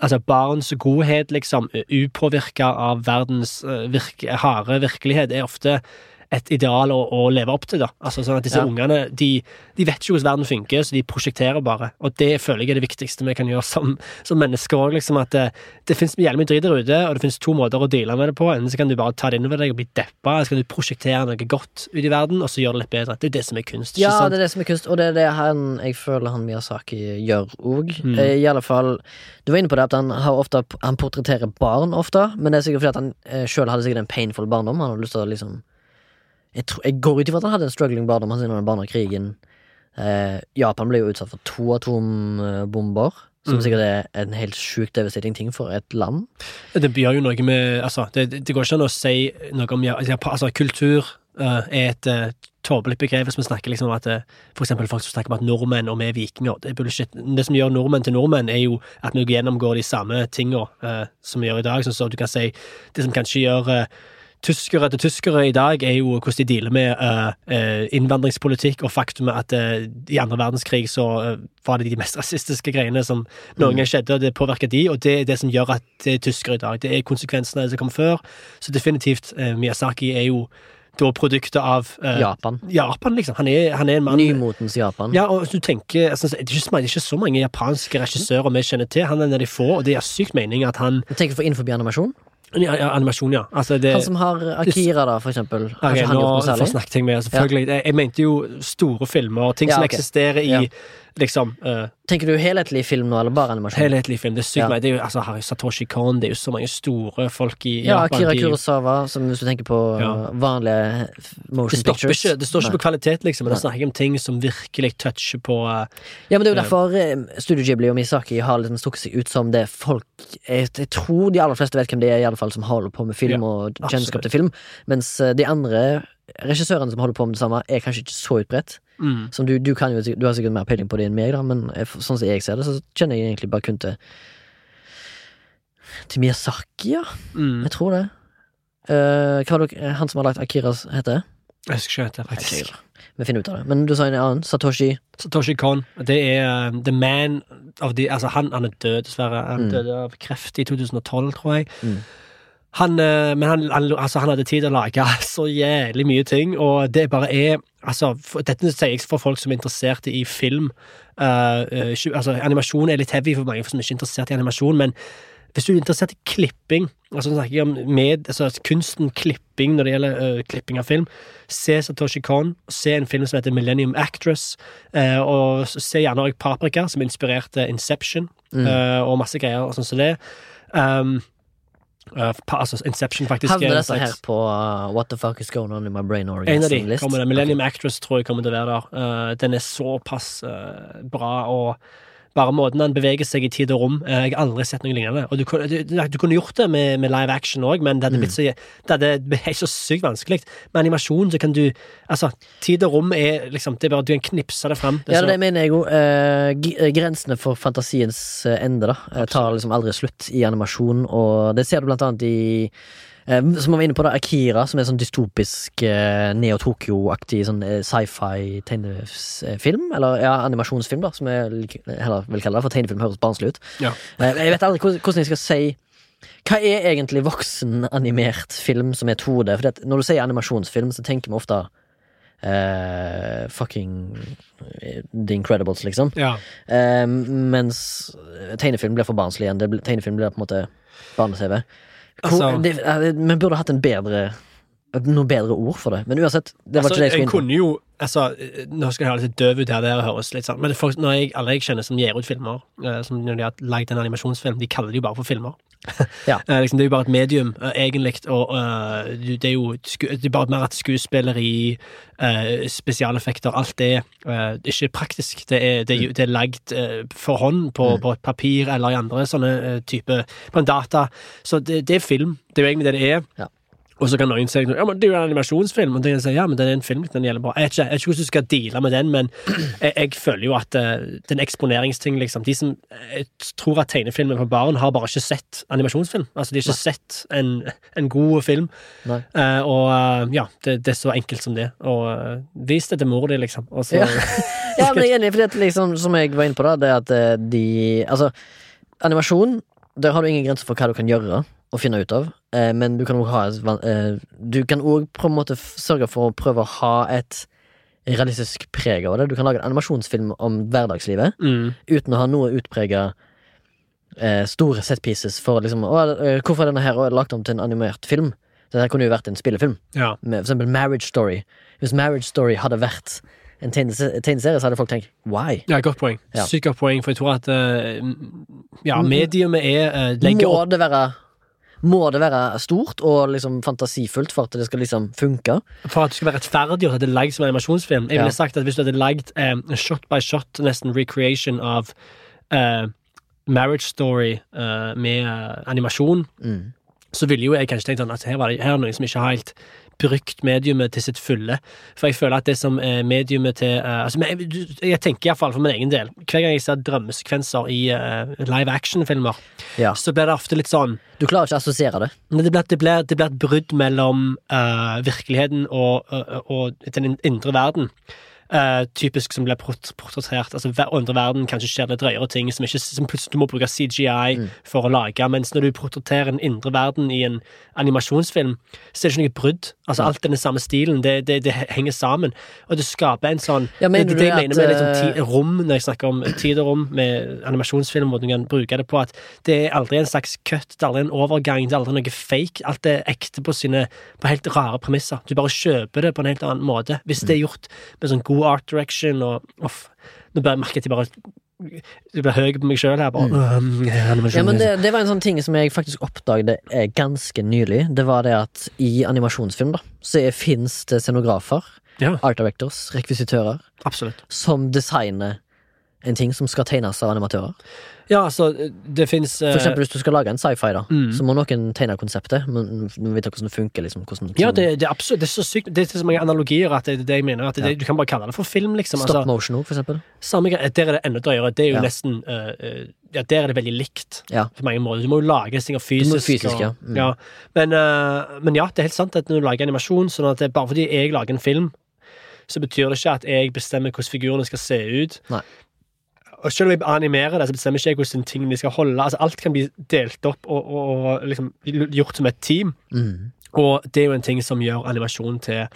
altså, barns godhet, liksom, upåvirka av verdens uh, virke, harde virkelighet, er ofte et ideal å, å leve opp til, da. Altså sånn at Disse Ja. ungene de, de vet ikke hvordan verden funker, så de prosjekterer bare. Og det føler jeg er det viktigste vi kan gjøre som, som mennesker òg. Liksom, at det, det finnes jævlig mye dritt der ute, og det finnes to måter å deale med det på. Enten så kan du bare ta det innover deg og bli deppa, eller så kan du prosjektere noe godt ut i verden, og så gjøre det litt bedre. Det er jo det som er kunst. ikke Ja, sant? det er det som er kunst, og det er det han, jeg føler han Miyazaki gjør òg. Mm. Eh, I alle fall Du var inne på det at han har ofte Han portretterer barn ofte, men det er sikkert fordi at han eh, sjøl hadde sikkert en painful barndom. Han hadde lyst til å liksom jeg, tror, jeg går ut ifra at han hadde en struggling barndom siden under barnekrigen. Eh, Japan ble jo utsatt for to atombomber, som Mm. sikkert er en helt sjukt devastating ting for et land. Det gjør jo noe med Altså, det, det går ikke an å si noe om ja- Altså, kultur uh, er et uh, tåpelig begrep hvis vi snakker liksom om at eh, for eksempel folk som snakker om at nordmenn og vi er vikinger. Det er bullshit. Det som gjør nordmenn til nordmenn, er jo at vi gjennomgår de samme tinga uh, som vi gjør i dag. Sånn så du kan si Det som kanskje gjør eh, Tyskere til tyskere i dag er jo hvordan de dealer med eh, innvandringspolitikk og faktumet at uh, i andre verdenskrig så uh, var det de mest rasistiske greiene som noen gang skjedde, og det påvirker de, og det er det som gjør at det er tyskere i dag. Det er konsekvensene som kom før. Så definitivt, Miyazaki er jo da produktet av uh, Japan. Japan, liksom. Han er, han er en mann Nymotens Japan. ja, og du tenker, altså, det, er ikke, det er ikke så mange japanske regissører vi kjenner til. Han er en av de få, og det er sykt mening at han tenker for innenfor animasjon. Ja, ja, Animasjon, ja. Altså, det, Han som har Akira, da, for eksempel. Har okay, ikke han nå gjort noe særlig? jeg meg, selvfølgelig. Jeg, jeg mente jo store filmer, ting Ja, som ok. eksisterer i Ja. Liksom uh, Tenker du helhetlig film nå, eller bare animasjon? helhetlig film. Det er sykt Ja. meg. Det er jo altså, Harry Satoshi Kon, det er jo så mange store folk i Ja, Japan. Akira Kurosawa, som hvis du tenker på Ja. vanlige motion det pictures. ikke, det står ikke Nei. på kvalitet, liksom, men det snakker om ting som virkelig toucher på uh, Ja, men det er jo derfor uh, Studio Ghibli og Misaki har liksom stukket seg ut som det folk jeg, jeg tror de aller fleste vet hvem det er, i alle fall som holder på med film og kjennskap til film. Mens eh, de andre regissørene som holder på med det samme, er kanskje ikke så utbredt. Mm, Som du, du, kan jo, du har sikkert mer peiling på det enn meg, da, men jeg, sånn som jeg ser det, så kjenner jeg egentlig bare kun til Til Miyazaki, ja. mm. Jeg tror det. Uh, hva var det han som har lagt Akiras heter? Jeg husker ikke hva det faktisk. Akira. Vi finner ut av det. Men du sa en annen. Satoshi. Satoshi Kon, det er eh, the man of the Altså, han, han er død, dessverre. Han Mm. døde av kreft i 2012, tror jeg. Mm. Han, eh, men han, han, altså, han hadde tid til å lage så jævlig mye ting, og det bare er Altså, for, dette sier jeg for folk som er interessert i film. Uh, uh, altså, animasjon er litt heavy for mange som ikke er interessert i animasjon, men hvis du er interessert i klipping, altså snakker jeg om med, altså, kunsten klipping når det gjelder uh, klipping av film, se Satoshi Kon, se en film som heter Millennium Actress, uh, og se gjerne også Paprika, som inspirerte Inception, Mm. uh, og masse greier og sånn som det. Um, pa, altså Inception, faktisk. er Havner dette her på uh, What the fuck is going on in my brain en av de list? kommer det. Millennium Actress tror jeg kommer til å være der. Uh, den er såpass eh, bra, og bare måten han beveger seg i tid og rom eh, Jeg har aldri sett noe lignende. Og du, du, du, kunne gjort det med, med live action òg, men det hadde Mm. blitt så, det hadde blitt så sykt vanskelig. Med animasjon så kan du Altså, tid og rom er liksom Det er bare Du kan knipse det fram. Det Ja, det mener jeg jo. Eh, eh, grensene for fantasiens ende da tar liksom aldri slutt i animasjon, og det ser du blant annet i som vi var inne på da, Akira, som er sånn dystopisk eh, Neo-Tokyo-aktig sånn eh, sci-fi tegnefilm. Eller ja, animasjonsfilm, da, som jeg heller vil kalle det, for tegnefilm høres barnslig ut. Ja. Eh, jeg vet aldri hvordan jeg skal si Hva er egentlig voksenanimert film som er 2D? For når du sier animasjonsfilm, så tenker vi ofte uh, fucking eh, The Incredibles, liksom. ja. Uh, mens tegnefilm blir for barnslig igjen. Tegnefilm blir på en måte barne-TV. Hvor- Altså- det- men burde hatt en bedre noe bedre ord for det. Men uansett, det var altså, ikke det jeg skulle inn på. kunne jo altså, Nå skal jeg ha litt døv ut her, det høres litt sånn Men folk, når jeg, alle jeg kjenner som gir ut filmer, eh, som når de har lagd en animasjonsfilm, de kaller det jo bare for filmer. Ja. Eh, liksom, det er jo bare et medium, eh, egentlig, og det er jo det er bare mer at skuespilleri, spesialeffekter, alt det er ikke praktisk. Det er, det er, det er lagd for hånd på, Mm. på et papir eller i andre sånne type På en data. Så det, det er film. Det er jo egentlig det det er. Ja. Og så kan noen si ja, men det er jo en animasjonsfilm. Og så sier, ja, men det er en film, den gjelder bra. Jeg vet ikke, jeg vet ikke hvordan du skal deale med den, men jeg, jeg føler jo at uh, den eksponeringsting, liksom De som jeg tror at tegnefilmer for barn, har bare ikke sett animasjonsfilm. Altså, de har ikke sett en, en god film. Nei. Eh, og uh, ja, det, det er så enkelt som det. Og uh, vis det til mor di, liksom. Så Ja. Ja, men jeg er enig, for det, liksom, som jeg var inne på, da, det er at de Altså, animasjon, der har du ingen grenser for hva du kan gjøre og finne ut av, eh, men du kan òg ha et eh, Du kan òg på en måte sørge for å prøve å ha et realistisk preg av det. Du kan lage en animasjonsfilm om hverdagslivet mm, uten å ha noe utprega eh, store set pieces for liksom å, eh, Hvorfor er denne her lagt om til en animert film? Dette kunne jo vært en spillefilm. ja. Med for eksempel Marriage Story. Hvis Marriage Story hadde vært en tegnese- tegneserie, så hadde folk tenkt why? ja, godt poeng. Ja. Sykt godt poeng, for jeg tror at uh, ja, mediumet er uh, legger Må opp det være Må det være stort og liksom fantasifullt for at det skal liksom funke? For at det skal være rettferdig og at det er lagd som en animasjonsfilm. Jeg Ja. ville sagt at Hvis du hadde lagd um, shot by shot, nesten recreation av uh, Marriage Story uh, med uh, animasjon, Mm. så ville jo jeg kanskje tenkt sånn at her, var det, her er noe som ikke har helt brukt mediumet til sitt fulle. For jeg føler at det som er mediumet til uh, altså, jeg, jeg tenker iallfall for min egen del Hver gang jeg ser drømmesekvenser i uh, live action-filmer, Ja. så blir det ofte litt sånn Du klarer ikke å assosiere det. men det blir, det blir, det blir et brudd mellom uh, virkeligheten og, og, og den indre verden. Eh, typisk som blir port- portrettert. Altså, indre verden kanskje skjer det drøyere ting som, ikke, som plutselig du må bruke CGI for å lage. Mens når du portretterer en indre verden i en animasjonsfilm, så er det ikke noe brudd. Altså, alt den samme stilen. Det, det, det henger sammen. Og det skaper en sånn Ja, det, du det jeg mener med litt sånn eh, ti, rom, når jeg snakker om tid og rom med animasjonsfilm, hvor du kan bruke det på at det er aldri en slags cut, det er aldri en overgang, det er aldri noe fake. Alt er ekte på sine på helt rare premisser. Du bare kjøper det på en helt annen måte. Hvis det er gjort med sånn god art direction og off, Nå bare merker jeg bare jeg blir høy på meg sjøl her. Bare, mm. Ja, men det, det var en sånn ting som jeg faktisk oppdaget eh, ganske nylig. Det var det at i animasjonsfilm da så fins det scenografer, Ja, art directors, rekvisitører, absolutt. som designer en ting som skal tegnes av animatører. Ja, altså, det fins For eksempel hvis du skal lage en sci-fi, da Mm. så må noen tegne konseptet. Men du vet hvordan det funker. Liksom, hvordan, Ja, det, det er absolutt Det er så sykt Det er så mange analogier at det er det jeg mener. Det, Ja. Du kan bare kalle det for film, liksom. Stop Altså, motion òg, for eksempel. samme greie. Der er det enda drøyere. Det er jo Ja. nesten eh, eh, Ja, der er det veldig likt. Ja. på mange måter. Du må jo lage ting fysisk. Du må fysisk, og, ja. Mm. Men, uh, men ja, det er helt sant at når du lager animasjon, sånn at det, bare fordi jeg lager en film, så betyr det ikke at jeg bestemmer hvordan figurene skal se ut. Nei. Og selv om jeg animerer det, så bestemmer ikke jeg hvordan tingene skal holde. Altså, alt kan bli delt opp og, og, og liksom gjort som et team. Mm. Og det er jo en ting som gjør animasjon til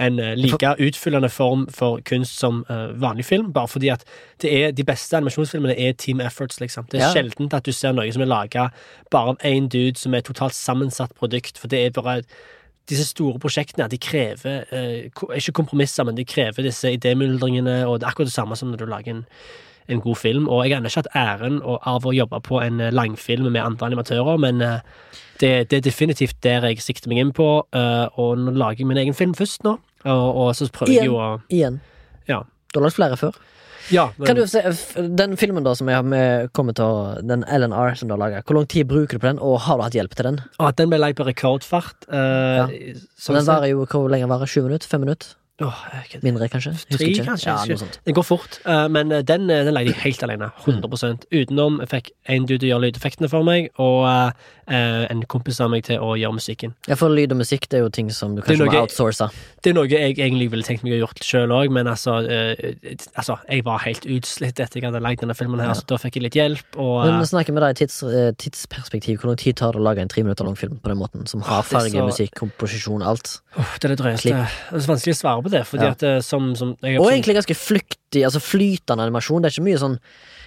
en eh, like utfyllende form for kunst som uh, vanlig film, bare fordi at det er, de beste animasjonsfilmene er team efforts, liksom. Det er Ja. sjelden at du ser noe som er laga bare av én dude, som er et totalt sammensatt produkt, for det er bare disse store prosjektene de krever uh, ikke kompromisser, men de krever disse idémyldringene, og det er akkurat det samme som når du lager en, en god film. Og jeg har ikke hatt æren av å jobbe på en eh, langfilm med andre animatører, men eh, det, det er definitivt der jeg sikter meg inn på, eh, og nå lager jeg min egen film først nå, og, og så prøver jeg jo å Igjen. Ja. Du har lagd flere før. Ja, men, Kan du se, Den filmen da som jeg har med, kommet til å Den LNR som du har laga, hvor lang tid bruker du på den, og har du hatt hjelp til den? og den ble lagd på rekordfart. Ja. eh, Så sånn den varer jo Hvor lenge varer Sju minutter? Fem minutter? Åh, jeg. Mindre, kanskje? Husker Tre, ikke. kanskje, Ja, noe sånt. Den går fort, eh, men eh, den, eh, den leide jeg helt alene. 100 Utenom jeg fikk en dude til å gjøre lydeffektene for meg, og eh, eh, en kompis av meg til å gjøre musikken. Ja, for lyd og musikk det er jo ting som du Det er kanskje må outsource. Det er noe jeg egentlig ville tenkt meg å gjort sjøl òg, men altså, eh, altså Jeg var helt utslitt etter jeg hadde lagd denne filmen, her, Ja. så da fikk jeg litt hjelp. Og, Men eh, vi snakker med deg i tids, eh, tidsperspektiv. Hvor lang tid tar det å lage en tre minutter lang film på den måten? Som har Åh, det er farge, så- musikk, komposisjon, alt. Uff, det er det drøyeste. Det er så vanskelig å svare på på det, fordi Ja. at det, som, som jeg, Og egentlig ganske flyktig, altså flytende animasjon. Det er ikke mye sånn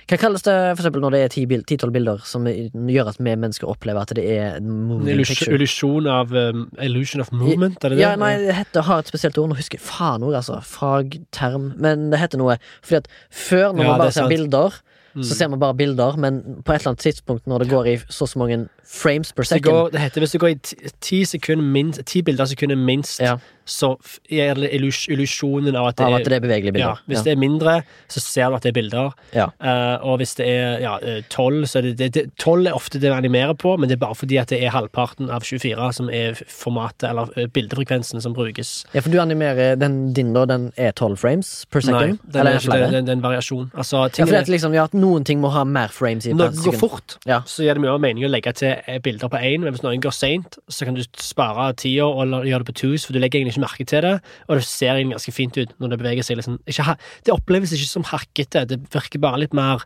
Hva kalles det for eksempel når det er ti-tolv ti, tolv bilder som gjør at vi mennesker opplever at det er moving illus- picture? illusjon av um, Illusion of movement, er det det? Ja, nei, det heter, har et spesielt ord. Nå husker jeg faen ord, altså. Fagterm. Men det heter noe. Fordi at før, når Ja, man bare ser bilder, Mm. så ser man bare bilder, men på et eller annet tidspunkt når det går i så og så mange frames per second går, det heter hvis du går i ti, sekunder minst Ti bilder i sekundet minst, Ja. så er det illusjonen av at det av er at det er bevegelige ja, bilder. Hvis det er mindre, så ser du at det er bilder. Ja. Eh, og hvis det er ja, eh, 12, så er det, 12 er ofte det vi animerer på, men det er bare fordi at det er halvparten av 24 som er formatet, eller eh, bildefrekvensen, som brukes. Ja, for du animerer den din, da, den er 12 frames per Nei, second? den Eller er, er det er en variasjon. Altså, Ja, for det er, liksom, ja, noen ting må ha mer frames i når det går fort, Ja. så gir det mye mening å legge til eh, bilder på én, men hvis noen går seint, så kan du spare tida og gjøre det på twos, for du legger egentlig ikke merke til det, og det ser egentlig ganske fint ut når det beveger seg liksom ikke, Det oppleves ikke som hakkete, det virker bare litt mer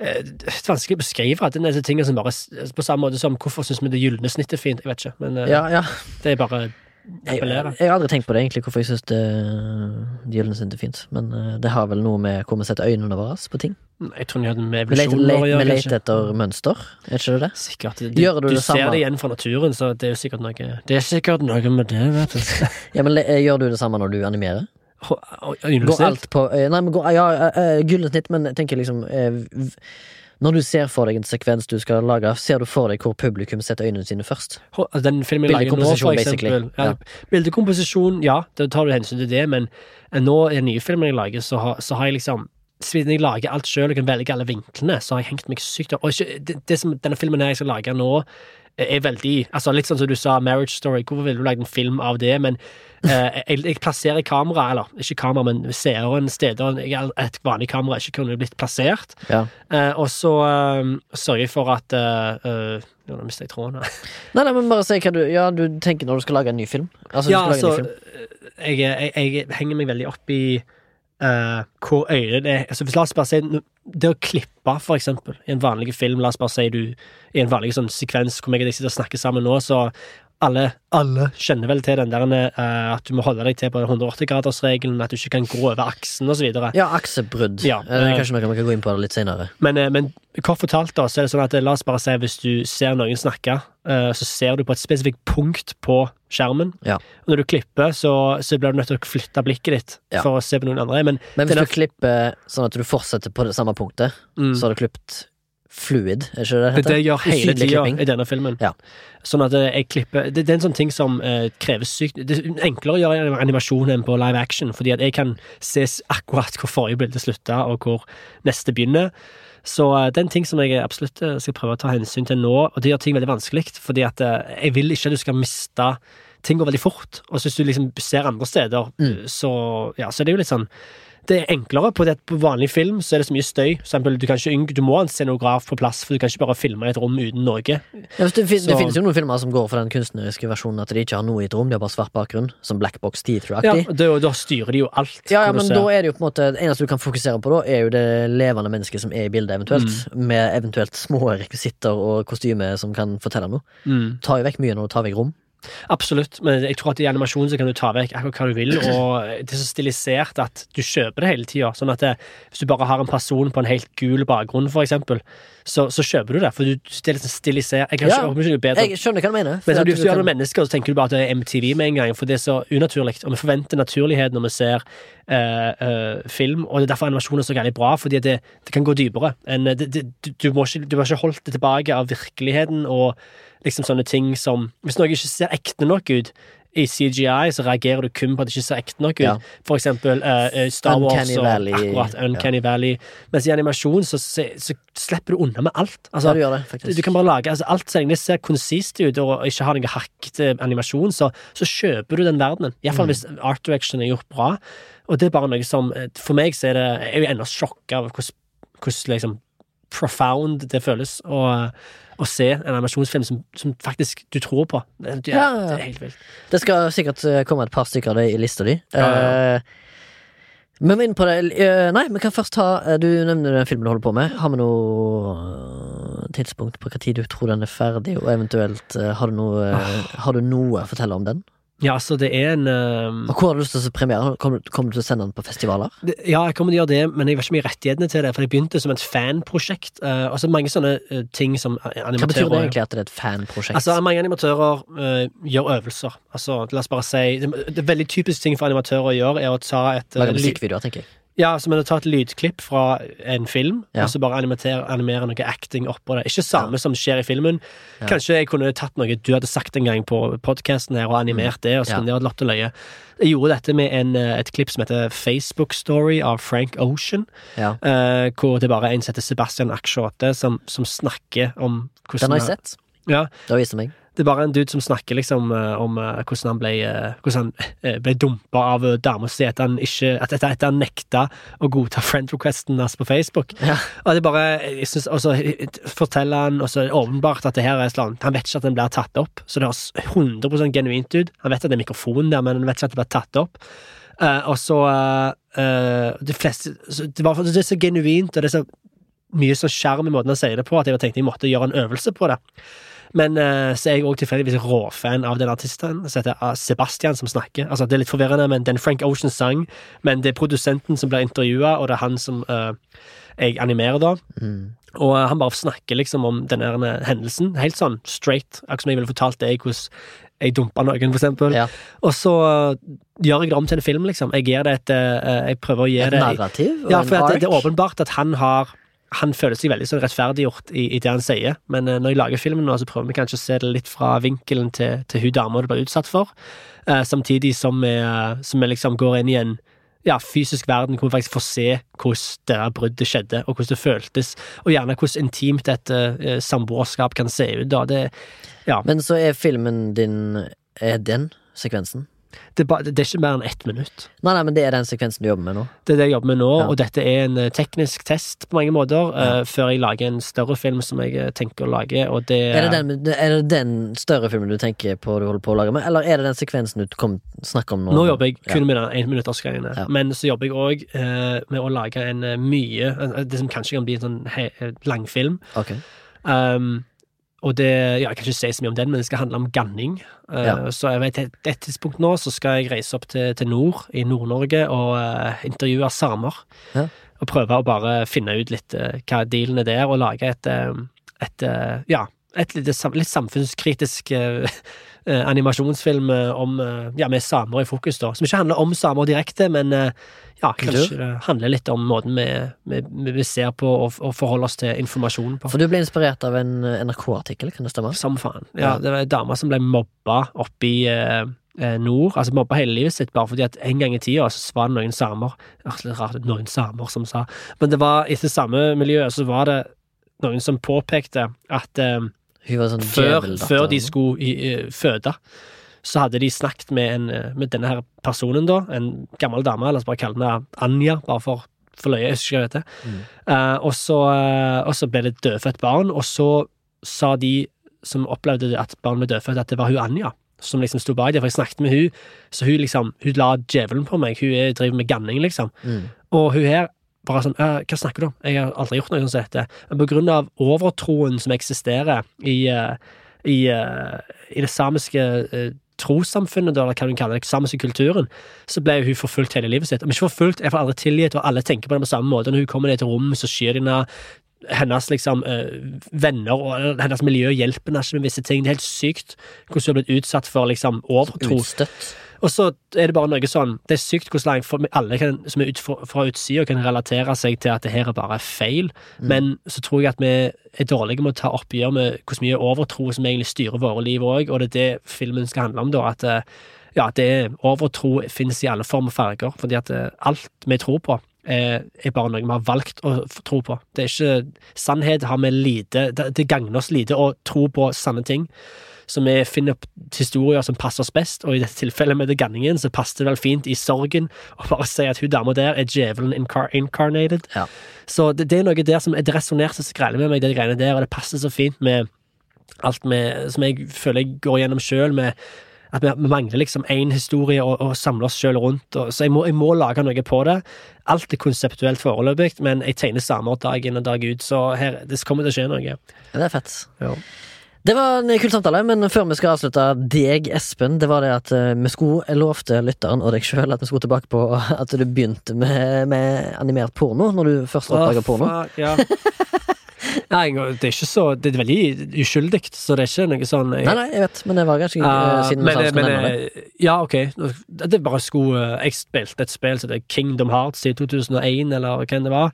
eh, Det er vanskelig å beskrive. Det er disse tingene som bare På samme måte som hvorfor syns vi det gylne snittet er fint, jeg vet ikke, men eh, Ja, ja. det er bare Jeg, appellerer. jeg har aldri tenkt på det, egentlig, hvorfor jeg syns gylne snitt er fint. Men uh, det har vel noe med hvor vi setter øynene våre på ting. Jeg tror det hadde med evolusjon å gjøre, vi leter etter mønster, er ikke det det? Sikkert. Du, Gjør du du det ser det igjen fra naturen, så det er jo sikkert noe Det er sikkert noe med det, vet du. Ja, men eh, Gjør du det samme når du animerer? Går alt på eh, Nei, men går, ja, gylne snitt, men jeg tenker liksom Når du ser for deg en sekvens du skal lage, ser du for deg hvor publikum setter øynene sine først? Altså, Den filmen jeg lager nå, for eksempel. Ja, Ja. Bildekomposisjon, ja, da tar du hensyn til det, men nå i den nye filmen jeg lager, så har, så har jeg liksom siden jeg lager alt sjøl og kan velge alle vinklene, så har jeg hengt meg sykt opp. Og ikke, det, det som denne filmen her jeg skal lage nå, er veldig altså Litt sånn som du sa, Marriage Story. Hvorfor ville du lagd en film av det? Men eh, jeg, jeg plasserer kamera, eller ikke kamera, men seeren steder et vanlig kamera ikke kunne blitt plassert. Ja. Eh, og så eh, sørger jeg for at uh, uh, Nå mistet jeg tråden. her. Nei, nei, men bare si hva du Ja, du tenker når du skal lage en ny film. Altså, Ja, altså film. jeg, jeg, jeg henger meg veldig opp i eh, hvor øyet det er altså, La oss bare si Det å klippe, for eksempel, i en vanlig film La oss bare si du i en vanlig sånn sekvens hvor jeg og deg sitter og snakker sammen nå, så alle, alle kjenner vel til den der uh, at du må holde deg til på 180-gradersregelen, at du ikke kan gå over aksen, osv. Ja, aksebrudd. Ja, eh, Kanskje noe vi kan gå inn på det litt senere. Men, uh, men kort fortalt, da, så er det sånn at la oss bare si hvis du ser noen snakke, så ser du på et spesifikt punkt på skjermen. Ja. Og når du klipper, så, så blir du nødt til å flytte blikket ditt Ja. for å se på noen andre. Men Men hvis denne... du klipper sånn at du fortsetter på det samme punktet, mm, så har du klippet fluid, er ikke det det det, gjør hele tida i denne filmen. Ja. Sånn at eh, jeg klipper Det, det er en sånn ting som eh, krever sykt Det er enklere å gjøre animasjon enn på live action, fordi at jeg kan se akkurat hvor forrige bilde slutta, og hvor neste begynner. Så eh, det er en ting som jeg absolutt eh, skal prøve å ta hensyn til nå, og det gjør ting veldig vanskelig, fordi at eh, jeg vil ikke at du skal miste Ting går veldig fort, og så hvis du liksom ser andre steder, Mm. så Ja, så er det jo litt sånn det er enklere. På, det, på vanlig film så er det så mye støy. Eksempel, du, ikke, du må ha en scenograf på plass, for du kan ikke bare filme i et rom uten noe. Ja, det, det finnes jo noen filmer som går for den kunstneriske versjonen at de ikke har noe i et rom, de har bare svart bakgrunn, som Black Box Ja, Theater-aktig. da, da styrer de jo alt. Ja, ja, men da er det jo på en måte Det eneste du kan fokusere på da, er jo det levende mennesket som er i bildet, eventuelt. Mm. Med eventuelt små rekvisitter og kostyme som kan fortelle noe. mm. Tar jo vekk mye når du tar vekk rom. Absolutt, men jeg tror at i animasjon så kan du ta vekk akkurat hva du vil, og det er så stilisert at du kjøper det hele tida. Sånn at det, hvis du bare har en person på en helt gul bakgrunn, for eksempel, så, så kjøper du det, for du, det er litt sånn stilisert. Jeg kan Ja. Jeg skjønner hva du mener. Men at hvis du du kan- med mennesker, så tenker du bare at det er MTV med en gang, for det er så unaturlig. Og vi forventer naturlighet når vi ser eh, eh, film, og det er derfor animasjon er så gærent bra, fordi det, det kan gå dypere. En, det, det, du, du, må ikke, du må ikke holdt det tilbake av virkeligheten og liksom sånne ting som Hvis noe ikke ser ekte nok ut i CGI, så reagerer du kun på at det ikke ser ekte nok ut. Ja. For eksempel uh, eh, Star Wars og Valley, akkurat Uncanny Valley. Mens i animasjon så, så, så slipper du unna med alt. Altså, Ja, du det, du, kan bare lage altså Alt så lenge det ser konsist ut og ikke har noen hakkete animasjon, så, så kjøper du den verdenen. Iallfall Mm. hvis art direction er gjort bra. Og det er bare noe som eh, For meg så er det Jeg er jo ennå sjokka over hvordan, hvordan liksom profound det føles å, å se en animasjonsfilm som, som faktisk du tror på. Det, det, Ja, det er helt vilt. Det skal sikkert eh, komme et par stykker av det i lista di. Ja. Eh, Men vi må inn på det eh, Nei, vi kan først ta Du nevner den filmen du holder på med. Har vi noe tidspunkt på hva tid du tror den er ferdig, og eventuelt har du noe, Ah. har du noe å fortelle om den? Ja, så det er en eh, Og hvor har du lyst til å premiere? Kommer, kommer du til å sende den på festivaler? det, Ja, jeg kommer til å gjøre det, men jeg vet ikke mye rettighetene til det, for jeg begynte som et fanprosjekt. Uh, altså mange sånne uh, ting som animatører Hva betyr det egentlig at det er et fanprosjekt? Altså, mange animatører eh, gjør øvelser. Altså, la oss bare si Det, det veldig typisk ting for animatører å gjøre, er å ta et eh, Lage musikkvideoer, tenker jeg. Ja, som hadde å ta et lydklipp fra en film, Ja. og så bare animere, animere noe acting oppå det. Ikke samme som skjer i filmen. Ja. Kanskje jeg kunne tatt noe du hadde sagt en gang på podkasten her, og animert det, og så Ja. kunne det vært lott og løye. Jeg gjorde dette med en, eh, et klipp som heter Facebook Story av Frank Ocean, Ja. eh, hvor det bare er en som heter Sebastian Aksjåte, som, som snakker om hvordan Den har jeg sett. Ja, Det har vist meg. Det er bare en dude som snakker liksom eh, om eh, hvordan han ble eh, Hvordan han ble dumpa av dama si etter han ikke At etter, etter han nekta å godta friend requesten hans på Facebook. Ja. Og det er bare jeg synes, Og så forteller han Og så er det åpenbart at det her er sånn Han vet ikke at den blir tatt opp, så det høres 100 genuint ut. Han vet at det er mikrofon der, men han vet ikke at det blir tatt opp. Uh, og så uh, uh, De fleste så det, var, det er så genuint, og det er så mye så skjerm i måten han sier det på, at jeg tenkte jeg måtte gjøre en øvelse på det. Men eh, så er jeg òg tilfeldigvis råfan av den artisten som heter ah, Sebastian, som snakker. Altså, det er litt forvirrende, men det er en Frank Ocean-sang, men det er produsenten som blir intervjua, og det er han som uh, jeg animerer, da. Mm. Og eh, han bare snakker liksom om denne hendelsen, helt sånn straight, akkurat som jeg ville fortalt deg hvordan jeg dumpa noen, for eksempel. Ja. Og så eh, gjør jeg det om til en film, liksom. Jeg et eh, Jeg prøver å gi Et det narrativ ja, for at det, det er åpenbart at han har Han føler seg veldig sånn rettferdiggjort i, i det han sier, men eh, når jeg lager filmen nå, så prøver vi kanskje å se det litt fra vinkelen til, til hun dama du blir utsatt for, eh, samtidig som vi, eh, som vi liksom går inn i en ja, fysisk verden hvor vi faktisk får se hvordan det der bruddet skjedde, og hvordan det føltes, og gjerne hvordan intimt et eh, samboerskap kan se ut. da, det Men så er filmen din Er den sekvensen? Det, er det er ikke mer enn ett minutt. Nei, nei, men det er den sekvensen du jobber med nå? Det er det jeg jobber med nå, Ja. og dette er en eh, teknisk test på mange måter, Ja. uh, før jeg lager en større film som jeg eh, tenker å lage, og det Er det, den, er det den større filmen du tenker på du holder på å lage med, eller er det den sekvensen du kom, snakker om nå? Nå jobber jeg Ja. kun med den énminuttersgreiene, Ja. men så jobber jeg òg uh, med å lage en eh, mye eh, Det som kanskje kan bli en sånn eh, langfilm. Ok. Um, og det ja, Jeg kan ikke si så mye om den, men det skal handle om ganning. Eh, Ja. Så jeg vet, et, et tidspunkt nå så skal jeg reise opp til, til nord, i Nord-Norge, og uh, intervjue samer. Ja. Og prøve å bare finne ut litt uh, hva dealen er der, og lage et, et Ja, et litt, litt samfunnskritisk eh, eh, animasjonsfilm eh, om eh, Ja, med samer i fokus, da. Som ikke handler om samer direkte, men ja, kanskje det handler litt om måten vi, vi, vi ser på og, og forholder oss til informasjon på. For du ble inspirert av en NRK-artikkel, kan det stemme? Som faen. Ja, det var ei dame som ble mobba oppe i eh, nord. Altså mobba hele livet sitt bare fordi at en gang i tida så var det noen samer det er rart, noen samer som sa Men det var etter samme miljø så var det noen som påpekte at var sånn før, før de skulle i, eh, føde, så hadde de snakket med, en, eh, med denne her personen, da, en gammel dame, la oss bare kalle henne Anja, bare for, for løye, jeg husker ikke hva. Mm. uh, og, så, uh, og så ble det dødfødt barn, og så sa de som opplevde at barnet ble dødfødt, at det var hun Anja. Som liksom sto bak det, for jeg snakket med hun Så hun liksom, hun la djevelen på meg. Hun er, driver med ganning, liksom. Mm. Og hun her bare sånn «Øh, Hva snakker du om? Jeg har aldri gjort noe sånt som dette. Men på grunn av overtroen som eksisterer i, eh, i, eh, i det samiske eh, trossamfunnet, eller hva du kaller det, samiske kulturen, så ble hun forfulgt hele livet sitt. Om ikke forfulgt, iallfall aldri tilgitt, og alle tenker på det på samme måte. Når hun kommer ned til rommet, så skyr de henne. Hennes liksom eh, venner og hennes miljø hjelper henne ikke med visse ting. Det er helt sykt hvordan hun har blitt utsatt for liksom overtro. Utstøtt. Og så er det bare noe sånn Det er sykt hvordan langt for alle kan, som er ut fra, utsida, kan relatere seg til at det her er bare feil. Men så tror jeg at vi er dårlige med å ta oppgjør med hvor mye overtro som egentlig styrer våre liv òg, og det er det filmen skal handle om, da. At eh, ja, det er overtro finnes i alle former og farger, fordi at eh, alt vi tror på, er, er bare noe vi har valgt å tro på. Det er ikke Sannhet har vi lite Det, det gagner oss lite å tro på sanne ting. Så vi finner opp historier som passer oss best, og i dette tilfellet med det ganningen, så passet det vel fint i sorgen å bare si at hun dama der er djevelen incar incarnated. Ja. Så det, det er noe der som Det resonnerte så greit med meg, det greiene der, og det passer så fint med alt med, som jeg føler jeg går gjennom sjøl, med at vi, vi mangler liksom én historie å, å samle oss sjøl rundt. Og, så jeg må, jeg må lage noe på det. Alt er konseptuelt foreløpig, men jeg tegner samer dag inn og dag ut, så her, det kommer til å skje noe. Ja, det er fett. Ja. Det var en kul samtale, men før vi skal avslutte deg, Espen, det var det at eh, vi skulle lovte lytteren og deg sjøl at vi skulle tilbake på at du begynte med, med animert porno når du først oppdaga porno. fuck, ja. Nei, det er ikke så Det er veldig uskyldig, så det er ikke noe sånn jeg, Nei, nei, jeg vet, men det var ganske uh, siden men, vi men, det. eh, Ja, ok. Det er bare skulle eh, Jeg spilte et spill som heter Kingdom Hearts i 2001, eller hva det var.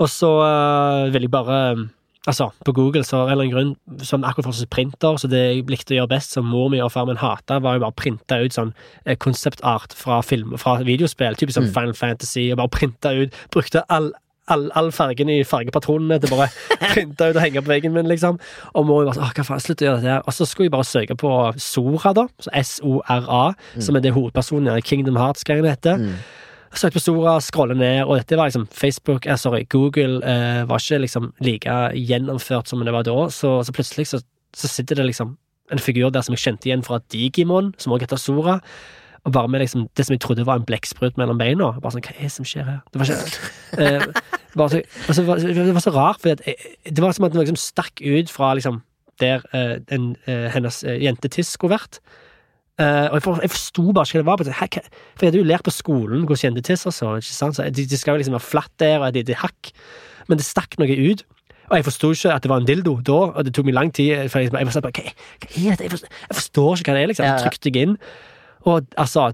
Og så uh, vil jeg bare eh, Altså, på Google så av en eller annen grunn, som akkurat for printer, så det jeg likte å gjøre best, som mor mi og far min hata, var jo bare å printe ut sånn eh, konseptart fra film, fra videospill, typisk som Mm. Final Fantasy, og bare printe ut Brukte all, all, all fargen i fargepatronene til bare printe ut og henge på veggen min, liksom. Og mor bare sånn, hva faen, slutt å gjøre dette her. Og så skulle jeg bare søke på Sora, da, så S-O-R-A, som er det hovedpersonen i Kingdom Hearts-greien heter. Mm. Søkte på Sora, scrolle ned, og dette var liksom Facebook eh, Sorry, Google eh, var ikke liksom like gjennomført som det var da, så, så plutselig så, så sitter det liksom en figur der som jeg kjente igjen fra Digimon, som også heter Sora, og bare med liksom det som jeg trodde var en blekksprut mellom beina. Bare sånn, hva er det som skjer her? Det var ikke eh, bare så, det var- Det var så rart, for det var som at den liksom stakk ut fra liksom der eh, en, eh, hennes eh, jentetiss skulle vært. Eh, og jeg, for, jeg forsto bare ikke hva det var. Hæ, hva- For jeg hadde jo lært på skolen hvordan jentetiss så, ikke sant? Så de, de skal jo liksom være flatt der, og et lite hakk. Men det stakk noe ut. Og jeg forsto ikke at det var en dildo da, og det tok meg lang tid. For jeg, jeg sånn, bare, hva, hva er dette? Jeg forstår, jeg forstår ikke hva det er, liksom. Så trykte jeg inn, og altså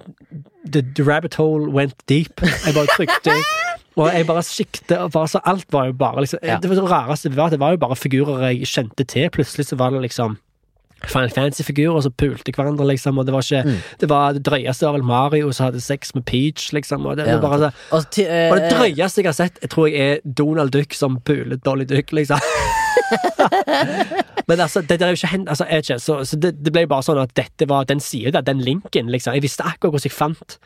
the, the rabbit hole went deep. Jeg bare trykte Og jeg bare sikte, og bare så alt var jo bare liksom Ja. Det rareste var, det var jo bare figurer jeg kjente til. Plutselig så var det liksom Final Fantasy-figurer som pulte hverandre, liksom, og det var ikke Mm. Det var det drøyeste var vel Mario som hadde sex med Peach, liksom, og det, Ja, var bare så Og, eh, og det drøyeste jeg har sett, jeg tror jeg er Donald Duck som puler Dolly Duck, liksom. Men altså, det det er jo ikke hendt altså, jeg ikke, Så, så det, det ble bare sånn at dette var den sida, den linken, liksom. Jeg visste akkurat hvordan jeg fant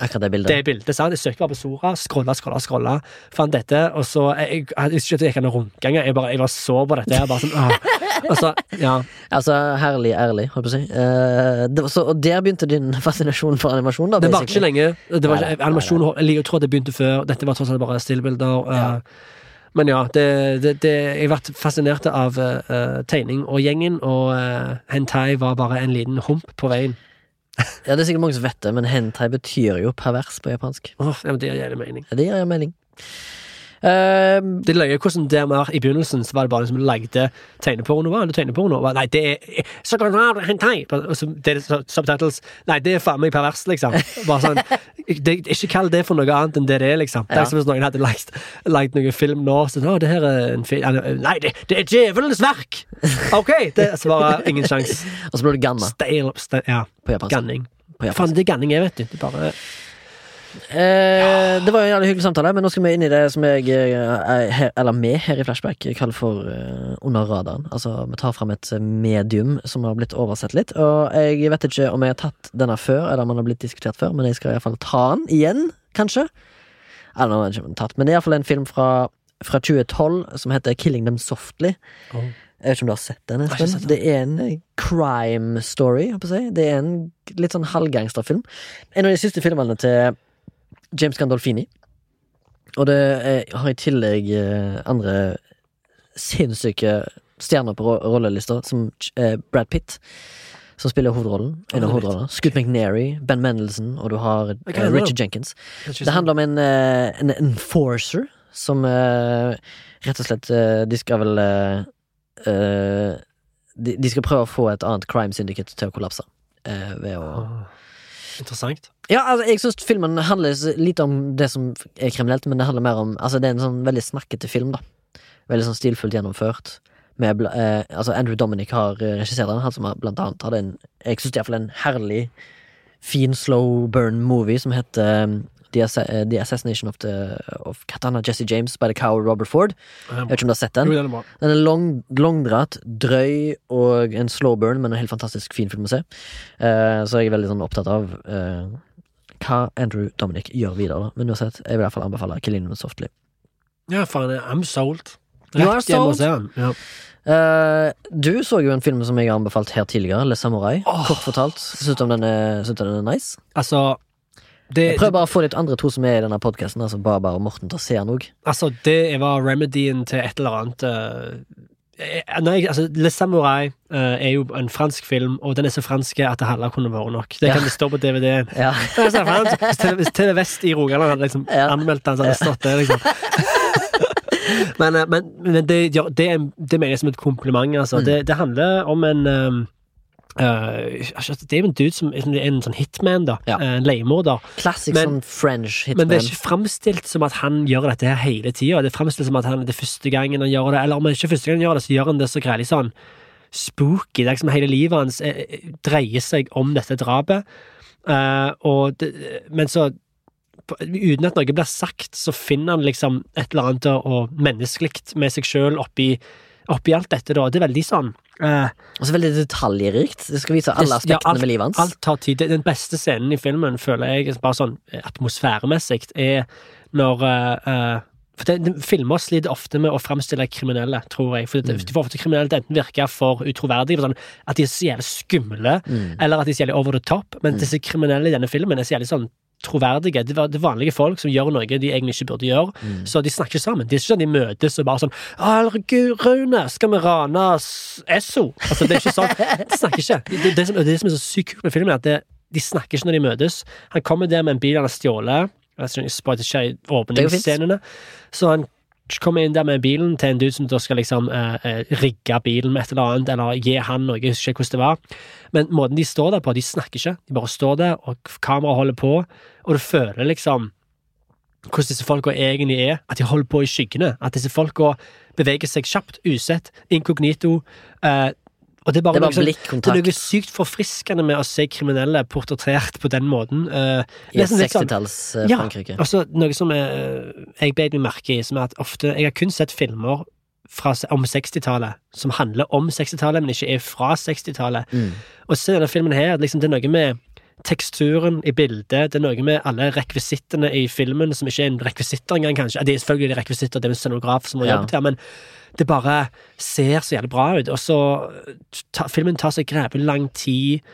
akkurat det bildet. det bildet. sant? Jeg søkte bare på Sora, scrolla, scrolla, scrolla. Fant dette, og så Jeg, jeg, jeg jeg gikk an å runke engang. Jeg bare, jeg bare så på dette. Jeg bare sånn, åh. Og så, ja. Altså, herlig ærlig, holdt på å si. Eh, det var så, og der begynte din fascinasjon for animasjon, da? Det varte ikke lenge. Det var ikke, animasjon, Jeg liker å tro at det begynte før. Dette var tross alt bare stillbilder. Ja. eh, Men ja, det, det, det, jeg har vært fascinert av uh, tegning og gjengen, og uh, hentai var bare en liten hump på veien. Ja, det er sikkert mange som vet det, men hentai betyr jo pervers på japansk. Åh, ja, men det gir mening. Ja, Det gir mening. Eh, Det løy hvordan det var I begynnelsen så var det bare liksom lagde tegneporno. Hva tegneporno? Hva- Nei, det er så kan det hentai! Og så- Det er subtitles. Nei, det er faen meg pervers, liksom. Bare sånn det, Ikke kall det for noe annet enn det det er, liksom. Det er som hvis noen hadde lagd, lagd noen film nå. Så, å, det her er en film Nei, det, det er djevelens verk! OK! Det svarer bare ingen sjans. og så blir du ganna Stale, ja. på japansk. Ganning. På Faen, det er ganning er, vet du. Det er bare Eh, det var jo en jævlig hyggelig samtale, men nå skal vi inn i det som jeg, eh, er her, eller vi her i Flashback, kaller for eh, under radaren. Altså, vi tar fram et medium som har blitt oversett litt. Og jeg vet ikke om jeg har tatt denne før, eller om den har blitt diskutert før, men jeg skal iallfall ta den igjen, kanskje. Eller nå har jeg ikke tatt, men det er iallfall en film fra, fra 2012 som heter Killing Them Softly. Oh. Jeg vet ikke om du har sett den, Espen? sett den. Det er en crime story. Det er en litt sånn halvgangsterfilm. En av de siste filmene til James Gandolfini. Og det er, har i tillegg eh, andre sinnssyke stjerner på ro- rollelista, som eh, Brad Pitt. Som spiller hovedrollen. En av hovedrollene. Scoot McNairy, Ben Mendelsohn, og du har okay, eh, Richard Jenkins. Det handler om en, en enforcer som rett og slett De skal vel de, de skal prøve å få et annet crime syndicate til å kollapse. ved å Interessant. Ja, altså, jeg syns filmen handler litt om det som er kriminelt, men det handler mer om Altså, det er en sånn veldig snakkete film, da. Veldig sånn stilfullt gjennomført. Med, eh, altså, Andrew Dominic har eh, regissert den, han som blant annet hadde en Jeg syns iallfall en herlig, fin slow burn movie som heter um, The, eh, The Assassination of, the, of Katana Jesse James by the Cow Robert Ford. Jeg vet ikke om du har sett den? Jo, den er. Den er lang, langdratt, drøy og en slow burn, men en helt fantastisk fin film å se. Uh, så jeg er veldig sånn opptatt av uh, hva Andrew Dominic gjør videre. Men uansett, jeg vil i hvert fall anbefale Killing Them Softly. Ja, faen, I'm sold. You are sold. Ja. Du så jo en film som jeg har anbefalt her tidligere, Le Samurai. Oh. Kort fortalt. Syns du den er nice? Altså det, Jeg prøver bare å få de andre to som er i denne podkasten, altså Baba og Morten, til å se òg. altså, det var remedien til et eller annet eh, Nei, altså, Le Samurai uh, er jo en fransk film, og den er så fransk at det halve kunne vært nok. Det Ja. kan det stå på DVD-en. Ja. Hvis TV- Vest i Rogaland hadde liksom Ja. anmeldt den, så hadde det stått det, liksom. men, men, men det, det, det mener jeg som et kompliment, altså. Mm. Det, det handler om en um, altså, Det er jo en dude som er en sånn hitman, da. Ja. Eh, En leiemorder. Classic Men- sånn French hitman. Men det er ikke framstilt som at han gjør dette her hele tida. Det er framstilt som at han, det er første gangen han gjør det, eller om det ikke første gangen han gjør det, så gjør han det så greit sånn spooky. Det er liksom Hele livet hans eh, eh, dreier seg om dette drapet. Uh, og det, men så Uten at noe blir sagt, så finner han liksom et eller annet og menneskelig med seg sjøl oppi, oppi alt dette, da. Det er veldig sånn uh, Og så veldig detaljrikt. Det skal vise alle aspektene ja, alt- med livet hans. Alt tar tid. Den beste scenen i filmen, føler jeg, bare sånn eh, atmosfæremessig, er når uh, eh, for det, det, Filmer sliter ofte med å framstille kriminelle, tror jeg. For det, Mm. De får ofte kriminelle til enten virke for utroverdige, sånn, at de er så jævlig skumle, Mm. eller at de er så jævlig over the top. Men Mm. disse kriminelle i denne filmen er så jævlig sånn troverdige. Det er det vanlige folk som gjør noe de egentlig ikke burde gjøre. Mm. Så de snakker sammen. Det er ikke sånn de møtes og bare sånn 'Herregud, Rune, skal vi rane Esso?' Altså, det er ikke sånn. De snakker ikke. Det, det, som, det som er så sykt kult med filmen, er at det, de snakker ikke når de møtes. Han kommer der med en bil han har stjålet. Jeg spoiler ikke åpningsscenene. Så han kommer inn der med bilen til en dude som da skal liksom eh, eh, rigge bilen med et eller annet, eller gi han noe, jeg husker ikke hvordan det var. Men måten de står der på, de snakker ikke. De bare står der, og kameraet holder på, og du føler liksom hvordan disse folka egentlig er. At de holder på i skyggene. At disse folka beveger seg kjapt, usett, inkognito. eh, og det er bare, Det er bare noe det er noe sykt forfriskende med å se kriminelle portrettert på den måten. Uh, i sånn- sekstitalls eh, Ja, Altså, noe som er, jeg beit meg merke i, som er at ofte Jeg har kun sett filmer fra, om 60-tallet som handler om 60-tallet, men ikke er fra 60-tallet. Mm. Og så denne filmen her, liksom, det er noe med teksturen i bildet, det er noe med alle rekvisittene i filmen, som ikke er en rekvisitter engang, kanskje. Det er selvfølgelig er rekvisitter, det er en scenograf som har jobbet her, men det bare ser så jævlig bra ut. Og så ta, Filmen tar seg grepet lang tid.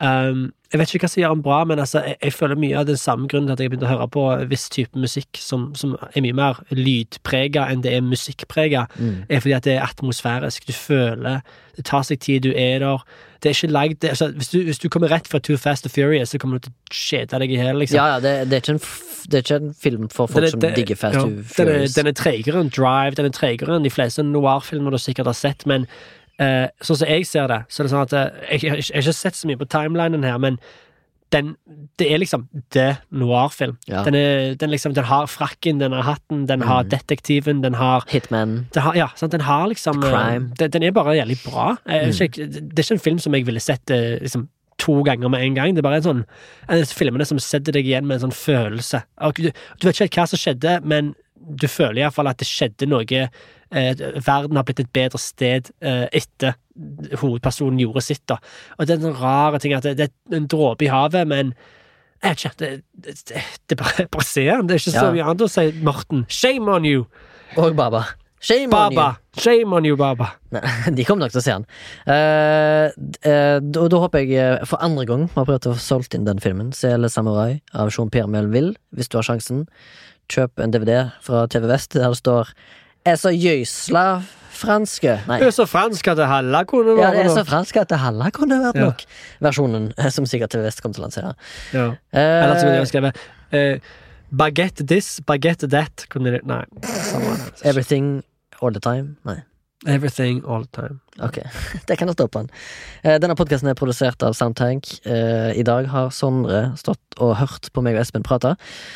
Um, jeg vet ikke hva som gjør den bra, men altså, jeg, jeg føler mye av den samme grunnen til at jeg har begynt å høre på viss type musikk som, som er mye mer lydprega enn det er musikkprega, Mm. er fordi at det er atmosfærisk. Du føler Det tar seg tid, du er der. Det er ikke lagd altså, hvis, du, hvis du kommer rett fra Too Fast and Furious, så kommer du til å kjede deg i hjel, liksom. Ja, ja, det, det, er det er ikke en film for folk er- som digger Fast ja, Furious. Den er, den er tregere enn Drive, den er tregere enn de fleste noir-filmer du sikkert har sett, men eh, sånn som jeg ser det, så er det sånn at eh, jeg, jeg, jeg har ikke sett så mye på timelinen her, men den, det er liksom det noir-film. Ja. Den, er, den, liksom, den har frakken, den har hatten, den har Mm. detektiven, den har Hitman. den har, ja, sant, den har liksom eh, Crime. Den, den er bare jævlig bra. Mm. ikke, det er ikke en film som jeg ville sett liksom, to ganger med en gang. Det er bare en sånn en av disse filmene som setter deg igjen med en sånn følelse. Du, du vet ikke helt hva som skjedde, men du føler iallfall at det skjedde noe. Eh, verden har blitt et bedre sted eh, etter hovedpersonen gjorde sitt. da. Og det er en rar ting at det, er en dråpe i havet, men jeg vet ikke, det, det, det, bare, bare ser han. Det er ikke så mye annet å si. Morten, shame on you! Og Baba. Shame on you! Shame on you, Baba! Nei, de kommer nok til å se han Og uh, eh, da, da håper jeg for andre gang vi har prøvd å få solgt inn den filmen. Sele Samurai av Jean-Pierre Melville, hvis du har sjansen. Kjøp en DVD fra TV Vest der det står 'Er så jøysla franske'. Nei. Det er så fransk at det halve kunne Ja, vært det er så fransk at det halve kunne vært Ja. nok. Versjonen eh, som sikkert TV Vest kommer til å lansere. Ja. Eh, Eller så ville de skrevet eh, Baguette this, baguette that. Kunne de, nei. Samme. everything all the time. Nei. Everything all the time. Ok, det kan jeg stå på den. Eh, Denne podkasten er produsert av Soundtank. Eh, I dag har Sondre stått og hørt på meg og Espen prate.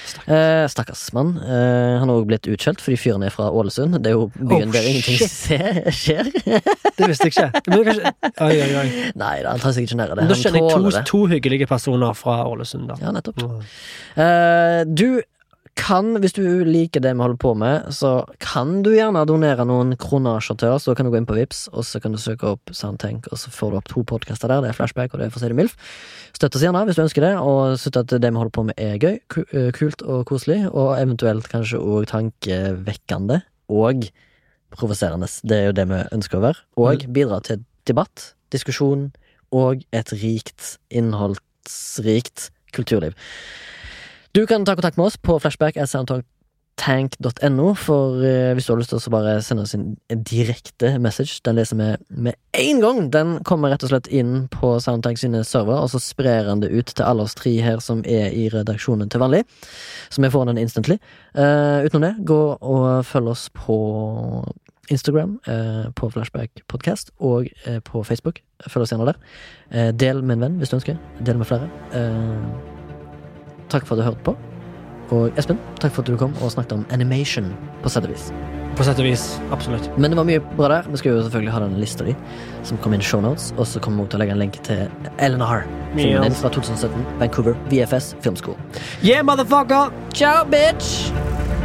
Stakkars, Stakkars mann. Eh, Han har også blitt utskjelt fordi fyren er fra Ålesund. Det er jo byen Oh, der ingenting skjer. Det visste jeg ikke. Men kanskje, oi, oi, oi. Nei da, han tar seg ikke nær det. Da Han kjenner jeg to, to hyggelige personer fra Ålesund. da Ja, nettopp. Mm. Eh, Du kan, hvis du liker det vi holder på med, så kan du gjerne donere noen kronasjer til oss. Da kan du gå inn på Vips, og så kan du søke opp Soundtank, og så får du opp to podkaster der. Det er Flashback, og det er For å si det mildt. Støtt oss gjerne hvis du ønsker det, og støtt at det vi holder på med er gøy, eh, kult og koselig, og eventuelt kanskje òg tankevekkende og provoserende. Det er jo det vi ønsker å være. Og bidra til debatt, diskusjon og et rikt, innholdsrikt kulturliv. Du kan ta kontakt med oss på flashback soundtank for eh, hvis du har lyst til å bare sende oss en, direkte message, den leser vi med én gang. Den kommer rett og slett inn på Soundtank sine server, og så sprer han det ut til alle oss tre her som er i redaksjonen til vanlig. Så vi får den instantly. Uh, utenom det, gå og følg oss på Instagram, eh, på Flashback Podcast, og eh, på Facebook. Følg oss gjerne der. Eh, del med en venn hvis du ønsker. Del med flere. Takk for at du hørte på. Og Espen, takk for at du kom og snakket om animation, på sett og vis. På sett og vis. Absolutt. Men det var mye bra der. Vi skal jo selvfølgelig ha den lista di, som kommer inn i shownotes. Og så kommer vi til å legge en lenke til Eleanor. Filmen din fra 2017. Vancouver VFS Film School. Yeah, motherfucker! Ciao, bitch!